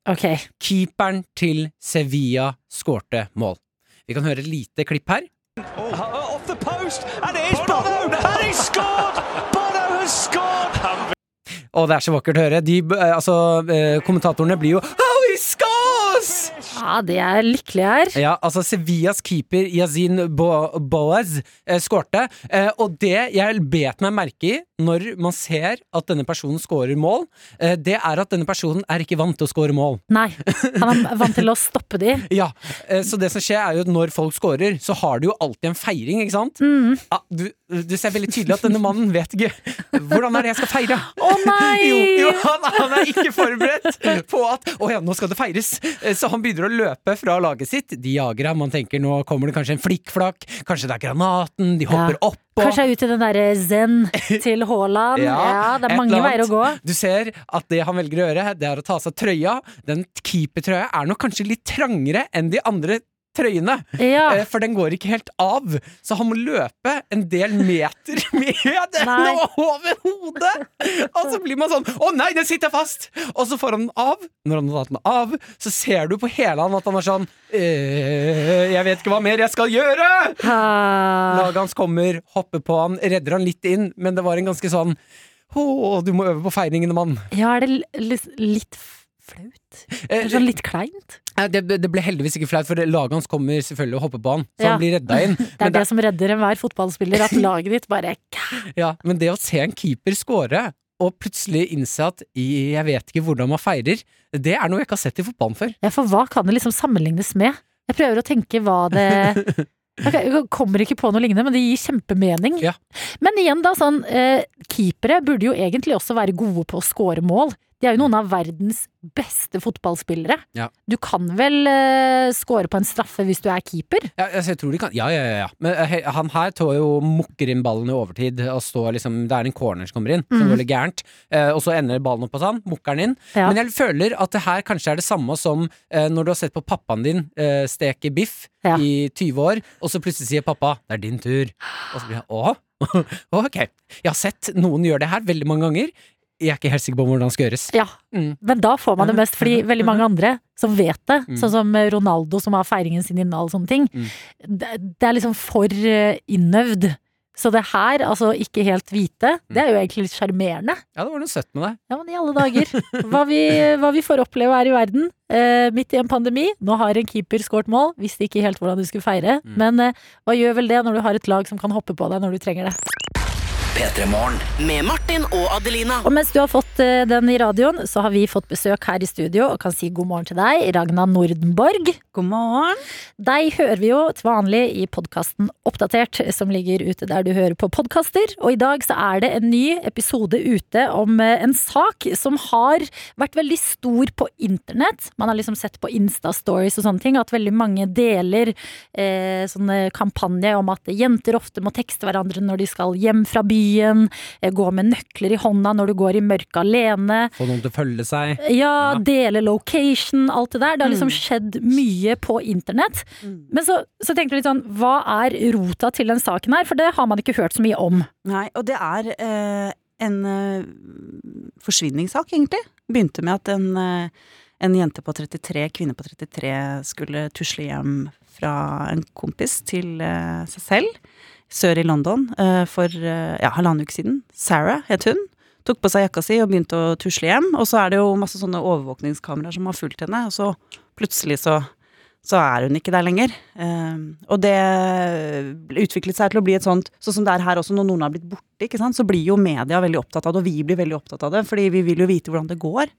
Okay. Keeperen til Sevilla skårte mål. Vi kan høre et lite klipp her. off the post, and it is Bono, and he's scored. Bono has scored. Og det er så vakkert å høre. De, eh, altså, eh, kommentatorene blir jo! Ja, det er lykkelig her. Ja, altså Sevillas keeper Yazin Bo Boaz eh, skårte. Eh, og det jeg bet meg merke i når man ser at denne personen scorer mål, eh, det er at denne personen er ikke vant til å score mål. Nei, han er vant til å stoppe de. Ja, eh, Så det som skjer, er jo at når folk scorer, så har du jo alltid en feiring, ikke sant? Mm. Ja, du, du ser veldig tydelig at denne mannen vet ikke hvordan er det jeg skal feire. Å nei! Jo, jo han, han er ikke forberedt på at Å ja, nå skal det feires. Eh, Så han begynner å løpe fra laget sitt. De jager ham. Man tenker nå kommer det kanskje en flikkflakk. Kanskje det er granaten. De hopper Ja. Oppå. Kanskje ut i den derre zen til Haaland. Ja, det er mange veier å gå. Du ser at det han velger å gjøre, det er å ta av seg trøya. Den keepertrøya er nok kanskje litt trangere enn de andre trøyene. Ja. Eh, For den går ikke helt av, så han må løpe en del meter med den over hodet! Og så blir man sånn Å nei, den sitter fast! Og så får han den av. Når han har tatt den av, så ser du på hele han at han er sånn eh, Jeg vet ikke hva mer jeg skal gjøre! Laget hans kommer, hopper på han, redder han litt inn, men det var en ganske sånn Å, du må øve på feiringene, mann. Ja, er det litt flaut? Eh, sånn litt kleint? Eh, Det, det ble heldigvis ikke flaut, for laget hans kommer selvfølgelig og hopper på han, så Ja. han blir redda inn. Det er Men det som redder enhver fotballspiller, at laget ditt bare Ja, men det å se en keeper score, og plutselig innse at jeg vet ikke hvordan man feirer, det er noe jeg ikke har sett i fotballen før. Ja, for hva kan det liksom sammenlignes med? Jeg prøver å tenke hva det Okay, Jeg kommer ikke på noe lignende, men det gir kjempemening. Ja. Men igjen, da, sånn eh, Keepere burde jo egentlig også være gode på å score mål. De er jo noen av verdens beste fotballspillere. Ja. Du kan vel uh, score på en straffe hvis du er keeper? Ja, altså, jeg tror de kan Ja, ja, ja. Men eh, he- han her tår jo mukker inn ballen i overtid, og står liksom Det er en corner som kommer inn, som mm. går litt gærent, Uh, og så ender ballen opp hos han, mukker den inn. Ja. Men jeg føler at det her kanskje er det samme som uh, når du har sett på pappaen din steke biff Ja. i 20 år, og så plutselig sier pappa 'det er din tur', og så blir jeg 'å'? ok. Jeg har sett noen gjøre det her veldig mange ganger. Jeg er ikke helt sikker på hvordan det skal gjøres. Ja, Mm. men da får man det mest, fordi veldig mange andre som vet det, Mm. sånn som Ronaldo som har feiringen sin inne og alle sånne ting, Mm. det, det er liksom for eh, innøvd. Så det her, altså ikke helt hvite, det er jo egentlig litt sjarmerende. Ja, det var noe søtt med det. Ja, men i alle dager. Hva vi, hva vi får oppleve her i verden. Eh, midt i en pandemi. Nå har en keeper skåret mål. Visste ikke helt hvordan du skulle feire. Mm. Men eh, hva gjør vel det når du har et lag som kan hoppe på deg når du trenger det? P3 Morgen. Med Martin og Adelina. Og mens du har fått eh, den i radioen, så har vi fått besøk her i studio og kan si god morgen til deg, Ragna Nordenborg. God morgen. Deg hører vi jo til vanlig i podkasten Oppdatert, som ligger ute der du hører på podkaster. Og i dag så er det en ny episode ute om eh, en sak som har vært veldig stor på internett. Man har liksom sett på Insta-stories og sånne ting at veldig mange deler eh, sånne kampanjer om at jenter ofte må tekste hverandre når de skal hjem fra byen, eh, gå med nøkler i hånda når du går i mørket alene. Få noen til å følge seg. Ja, Ja. dele location, alt det der. Det har liksom skjedd mye på internett. Men så, så tenkte jeg litt sånn, hva er rota til den saken her? For det har man ikke hørt så mye om. Nei, og det er eh, en eh, forsvinningssak, egentlig. Begynte med at en, eh, en jente på 33, kvinne på 33, skulle tusle hjem fra en kompis til eh, seg selv sør i London eh, for eh, ja, halvannen uke siden. Sarah het hun. Tok på seg jakka si og begynte å tusle hjem. Og så er det jo masse sånne overvåkningskameraer som har fulgt henne, og så plutselig så så er hun ikke der lenger. Eh, og det utviklet seg til å bli et sånt Sånn som det er her også, når noen har blitt borte, ikke sant, så blir jo media veldig opptatt av det, og vi blir veldig opptatt av det, fordi vi vil jo vite hvordan det går.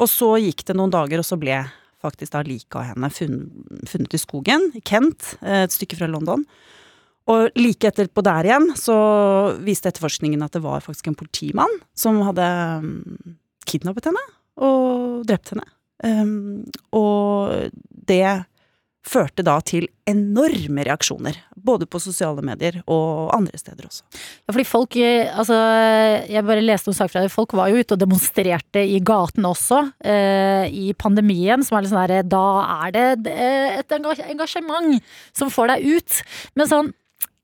Og så gikk det noen dager, og så ble faktisk da liket av henne funnet i skogen, i Kent, eh, et stykke fra London. Og like etterpå der igjen så viste etterforskningen at det var faktisk en politimann som hadde um, kidnappet henne og drept henne. Um, og det førte da til enorme reaksjoner, både på sosiale medier og andre steder også. Ja, fordi folk, eh, altså, jeg bare leste noen saker fra det, folk var jo ute og demonstrerte i gaten også, eh, i pandemien, som er litt sånn der, da er det eh, et engasjement som får deg ut. Men sånn,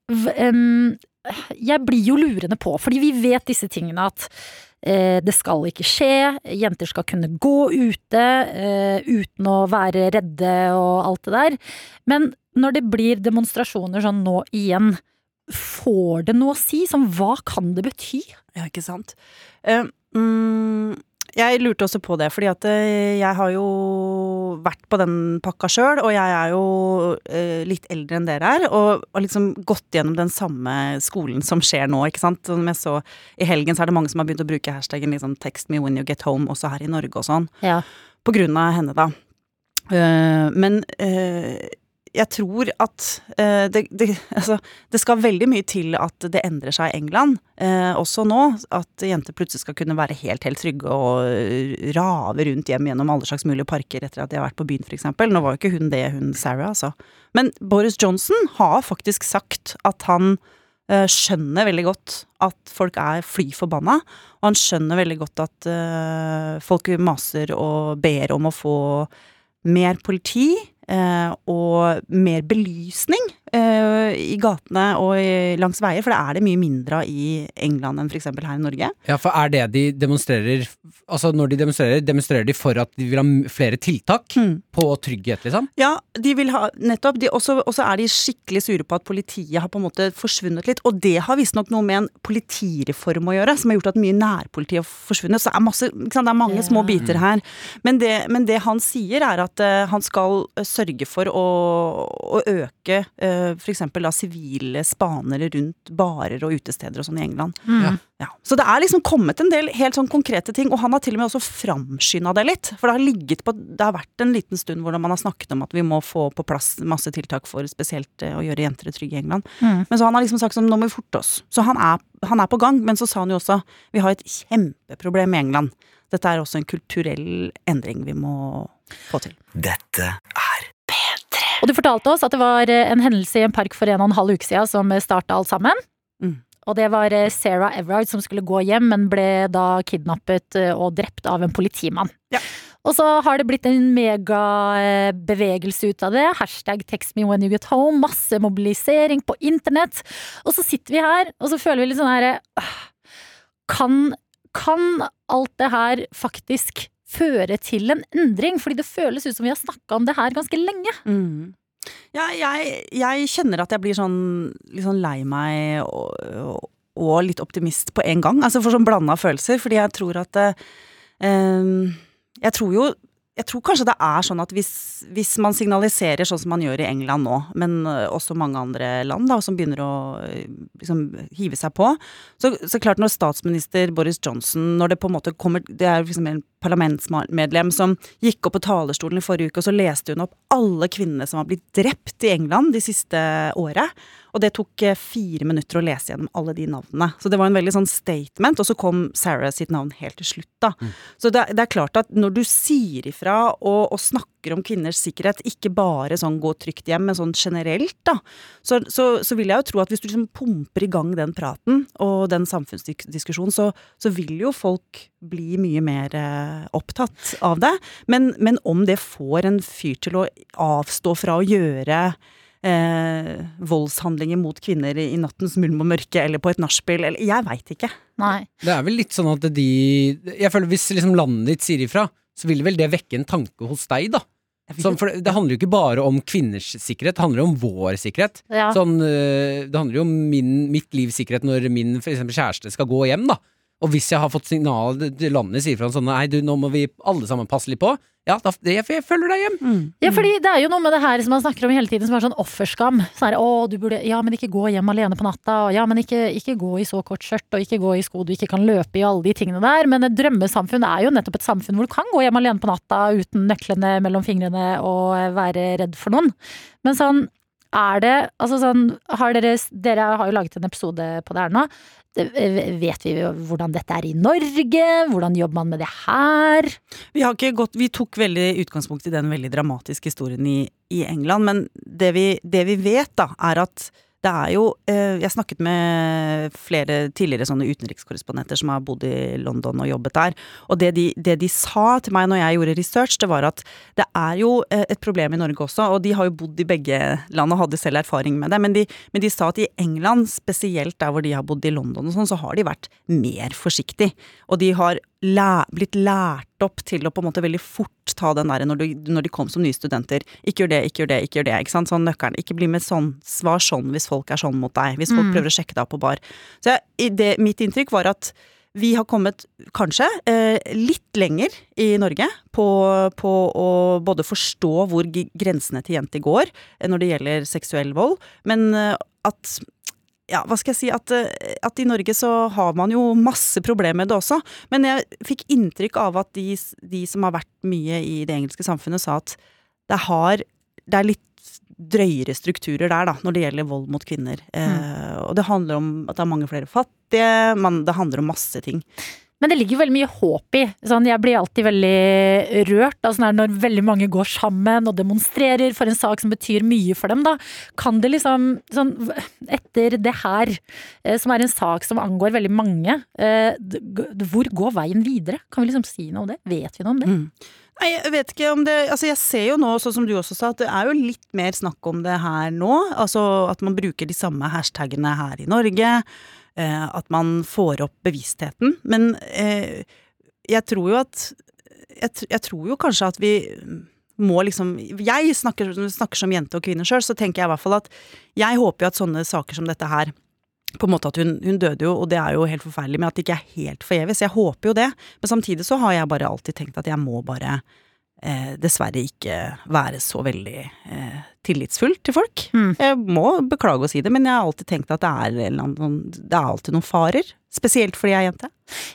Jeg blir jo lurende på, fordi vi vet disse tingene at eh, det skal ikke skje, jenter skal kunne gå ute eh, uten å være redde og alt det der. Men når det blir demonstrasjoner sånn nå igjen, får det noe å si? Sånn, hva kan det bety? Ja, ikke sant. Uh, mm, jeg lurte også på det, fordi at eh, jeg har jo vært på den pakka sjøl, og jeg er jo eh, litt eldre enn dere er, og har liksom gått gjennom den samme skolen som skjer nå, ikke sant. Som jeg så i helgen, så er det mange som har begynt å bruke hashtaggen liksom 'text me when you get home', også her i Norge og sånn. Ja. På grunn av henne, da. Eh, men jeg tror at uh, det, det, altså, det skal veldig mye til at det endrer seg i England, uh, også nå. At jenter plutselig skal kunne være helt, helt trygge og eh, rave rundt hjem gjennom alle slags mulige parker etter at de har vært på byen, f.eks. Nå var jo ikke hun det, hun Sarah, altså. Men Boris Johnson har faktisk sagt at han uh, skjønner veldig godt at folk er fly forbanna, og han skjønner veldig godt at folk maser og ber om å få mer politi og mer belysning. eh, i gatene og langs veier, for det er det mye mindre av i England enn f.eks. her i Norge. Ja, for er det de demonstrerer Altså når de demonstrerer, demonstrerer de for at de vil ha flere tiltak mm. på trygghet, liksom? Ja, de vil ha nettopp. Og også, også er de skikkelig sure på at politiet har på en måte forsvunnet litt. Og det har visstnok noe med en politireform å gjøre, som har gjort at mye nærpoliti har forsvunnet. Så det er, masse, det er mange yeah. små biter her. Men det, men det han sier, er at eh, han skal eh, sørge for å, å øke uh, f.eks. da sivile spanere rundt barer og utesteder og sånn i England. Ja. Ja. Så det er liksom kommet en del helt sånn konkrete ting, og han har til og med også framskynda det litt. For det har ligget på Det har vært en liten stund hvor man har snakket om at vi må få på plass masse tiltak for spesielt eh, å gjøre jenter trygge i England. Mm. Men så han har liksom sagt sånn, nå må vi forte oss. Så han er, han er på gang, men så sa han jo også vi har et kjempeproblem i England. Dette er også en kulturell endring vi må få til. Dette er Og du fortalte oss at det var eh, en hendelse i en park for en og en halv uke siden som starta alt sammen. Mm. Og det var eh, Sarah Everard som skulle gå hjem, men ble da kidnappet eh, og drept av en politimann. Ja. Og så har det blitt en megabevegelse ut av det. Hashtag 'text me when you get home'. Masse mobilisering på internett. Og så sitter vi her, og så føler vi litt sånn herre kan, kan alt det her faktisk føre til en endring? Fordi det føles ut som vi har snakka om det her ganske lenge. Mm. Ja, jeg, jeg kjenner at jeg blir sånn litt sånn lei meg og, og, litt optimist på en gang. Altså for sånn blanda følelser, fordi jeg tror at eh, Jeg tror jo jeg tror kanskje det er sånn at hvis, hvis man signaliserer sånn som man gjør i England nå, men eh, også mange andre land da, som begynner å eh, liksom, hive seg på, så, så klart når statsminister Boris Johnson, når det på en måte kommer Det er liksom en parlamentsmedlem som gikk opp på talerstolen i forrige uke, og så leste hun opp alle kvinnene som har blitt drept i England de siste året. Og det tok eh, fire minutter å lese gjennom alle de navnene. Så det var en veldig sånn statement, og så kom Sarah sitt navn helt til slutt, da. Så det, det er klart at når du sier ifra og, og snakker om kvinners sikkerhet, ikke bare sånn gå trygt hjem, men sånn generelt, da, så, så, så vil jeg jo tro at hvis du liksom pumper i gang den praten og den samfunnsdiskusjonen, så, så vil jo folk bli mye mer eh, opptatt av det. Men, men om det får en fyr til å avstå fra å gjøre eh, voldshandlinger mot kvinner i nattens mulm og mørke, eller på et nachspiel, eller Jeg veit ikke. Nei. Det er vel litt sånn at de Jeg føler Hvis liksom landet ditt sier ifra, så vil vel det vekke en tanke hos deg, da. Sånn, for det, handler jo ikke bare om kvinners sikkerhet, det handler jo om vår sikkerhet. Ja. Sånn, øh, det handler jo om min, mitt livs sikkerhet når min for eksempel, kjæreste skal gå hjem, da. Og hvis jeg har fått signal til landet sier fra sånn Nei, du, nå må vi alle sammen passe litt på. Ja, da, jeg, jeg følger deg hjem. Ja, fordi det er jo noe med det her som man snakker om hele tiden, som er sånn offerskam. Så er det, å, du burde, ja, men ikke gå hjem alene på natta, og ja, men ikke, ikke gå i så kort skjørt, og ikke gå i sko du ikke kan løpe i, alle de tingene der. Men et drømmesamfunn er jo nettopp et samfunn hvor du kan gå hjem alene på natta uten nøklene mellom fingrene og være redd for noen. Men sånn, er det Altså sånn, har dere Dere har jo laget en episode på det her nå. Det- Vet vi hvordan dette er i Norge? Hvordan jobber man med det her? Vi, gått, vi tok veldig utgangspunkt i den veldig dramatiske historien i, i England, men det vi, det vi vet, da, er at det er jo eh, Jeg snakket med flere tidligere sånne utenrikskorrespondenter som har bodd i London og jobbet der, og det de, det de sa til meg når jeg gjorde research, det var at det er jo eh, et problem i Norge også, og de har jo bodd i begge land og hadde selv erfaring med det, men de, men de sa at i England, spesielt der hvor de har bodd i London og sånn, så har de vært mer forsiktig. Og de har læ blitt lært opp til å på en måte veldig fort ta den der når, du, når de kom som nye studenter. Ikke gjør det, ikke gjør det, ikke gjør det. ikke sant? Sånn nøkkelen. Ikke bli med sånn. Svar sånn hvis folk er sånn mot deg. Hvis folk Mm. prøver å sjekke deg opp på bar. Så jeg, det, mitt inntrykk var at vi har kommet kanskje eh, litt lenger i Norge på, på å både forstå hvor grensene til jenter går eh, når det gjelder seksuell vold, men eh, at ja, hva skal jeg si, at, eh, at i Norge så har man jo masse problemer med det også. Men jeg fikk inntrykk av at de, de som har vært mye i det engelske samfunnet, sa at det har Det er litt drøyere strukturer der, da, når det gjelder vold mot kvinner. Eh, og det handler om at det er mange flere fattige, man, det handler om masse ting. Men det ligger veldig mye håp i. Sånn, jeg blir alltid veldig rørt da, sånn når veldig mange går sammen og demonstrerer for en sak som betyr mye for dem. Da. Kan det liksom, sånn, etter det her, eh, som er en sak som angår veldig mange, eh, hvor går veien videre? Kan vi liksom si noe om det? Vet vi noe om det? Mm. Nei, jeg vet ikke om det Altså, jeg ser jo nå, sånn som du også sa, at det er jo litt mer snakk om det her nå. Altså at man bruker de samme hashtagene her i Norge. Eh, at man får opp bevisstheten. Men eh, jeg tror jo at jeg, jeg tror jo kanskje at vi må liksom Jeg snakker, snakker som jente og kvinne sjøl, så tenker jeg i hvert fall at jeg håper jo at sånne saker som dette her på en måte at hun, hun døde jo, og det er jo helt forferdelig, men at det ikke er helt forgjeves. Jeg håper jo det. Men samtidig så har jeg bare alltid tenkt at jeg må bare dessverre ikke være så veldig eh, tillitsfull til folk. Mm. Jeg må beklage å si det, men jeg har alltid tenkt at det er, annen sånn- det er alltid noen farer. Spesielt fordi jeg er jente.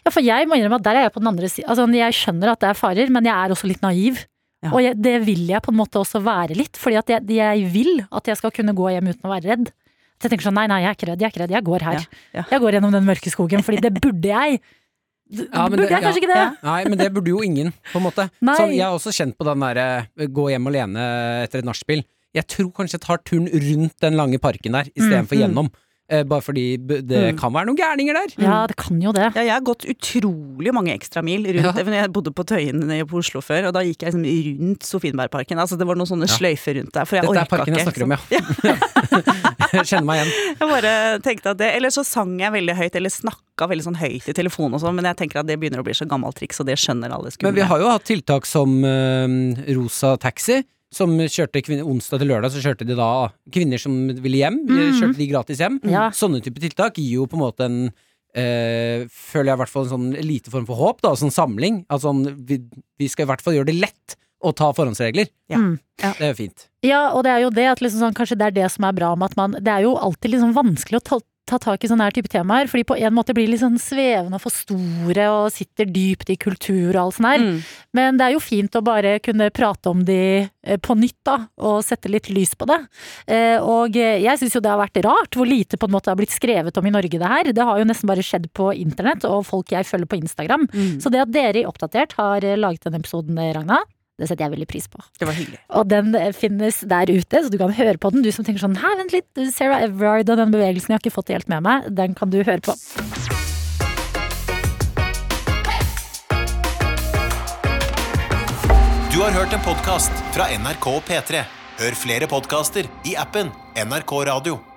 Ja, for jeg må innrømme at der er jeg på den andre siden. Altså, jeg skjønner at det er farer, men jeg er også litt naiv. Ja. Og jeg, det vil jeg på en måte også være litt, fordi at jeg, jeg vil at jeg skal kunne gå hjem uten å være redd. Så jeg tenker sånn, nei, nei, jeg er ikke redd, jeg er ikke redd, jeg går her. Ja, ja. Jeg går gjennom den mørke skogen, fordi det burde jeg. Ja, men burde det- jeg kanskje ja. ikke det? Nei, men det burde jo ingen, på en måte. Sånn, jeg har også kjent på den derre gå hjem alene etter et nachspiel. Jeg tror kanskje jeg tar turen rundt den lange parken der istedenfor Mm, mm. gjennom. Eh, bare fordi det Mm. kan være noen gærninger der. Ja, det kan jo det. Ja, jeg har gått utrolig mange ekstramil rundt Ja. Jeg bodde på Tøyen i- på Oslo før, og da gikk jeg liksom rundt Sofienbergparken. Altså, det var noen sånne Ja. sløyfer rundt der, for jeg Dette er orka parken jeg snakker om, ja. Jeg kjenner meg igjen. Jeg bare tenkte at det, Eller så sang jeg veldig høyt, eller snakka veldig sånn høyt i telefonen og sånn, men jeg tenker at det begynner å bli så gammelt triks, og det skjønner alle skumle. Men vi har jo hatt tiltak som øh, Rosa Taxi. Som kjørte kvinner, Onsdag til lørdag så kjørte de da kvinner som ville hjem. mm. Kjørte de gratis hjem. Ja. Sånne type tiltak gir jo på en måte en øh, Føler jeg i hvert fall en sånn lite form for håp, da, sånn samling. At sånn, vi, vi skal i hvert fall gjøre det lett å ta forhåndsregler. Ja. Mm. Det er jo fint. Ja, og det er jo det at liksom sånn, kanskje det er det som er bra med at man Det er jo alltid liksom vanskelig å ta, ta tak i sånne her type temaer, fordi på en måte blir de litt sånn svevende og for store og sitter dypt i kultur og alt sånt her. Mm. Men det er jo fint å bare kunne prate om de eh, på nytt, da, og sette litt lys på det. Eh, Og jeg syns jo det har vært rart hvor lite på en måte har blitt skrevet om i Norge det her. Det har jo nesten bare skjedd på internett og folk jeg følger på Instagram. Mm. Så det at dere i Oppdatert har eh, laget denne episoden, Ragna, det setter jeg veldig pris på. Det var hyggelig. Og den eh, finnes der ute, så du kan høre på den. Du som tenker sånn hæ, vent litt, Sarah Everard og den bevegelsen jeg har ikke fått helt med meg, den kan du høre på. Du har hørt en podkast fra NRK P3. Hør flere podkaster i appen NRK Radio.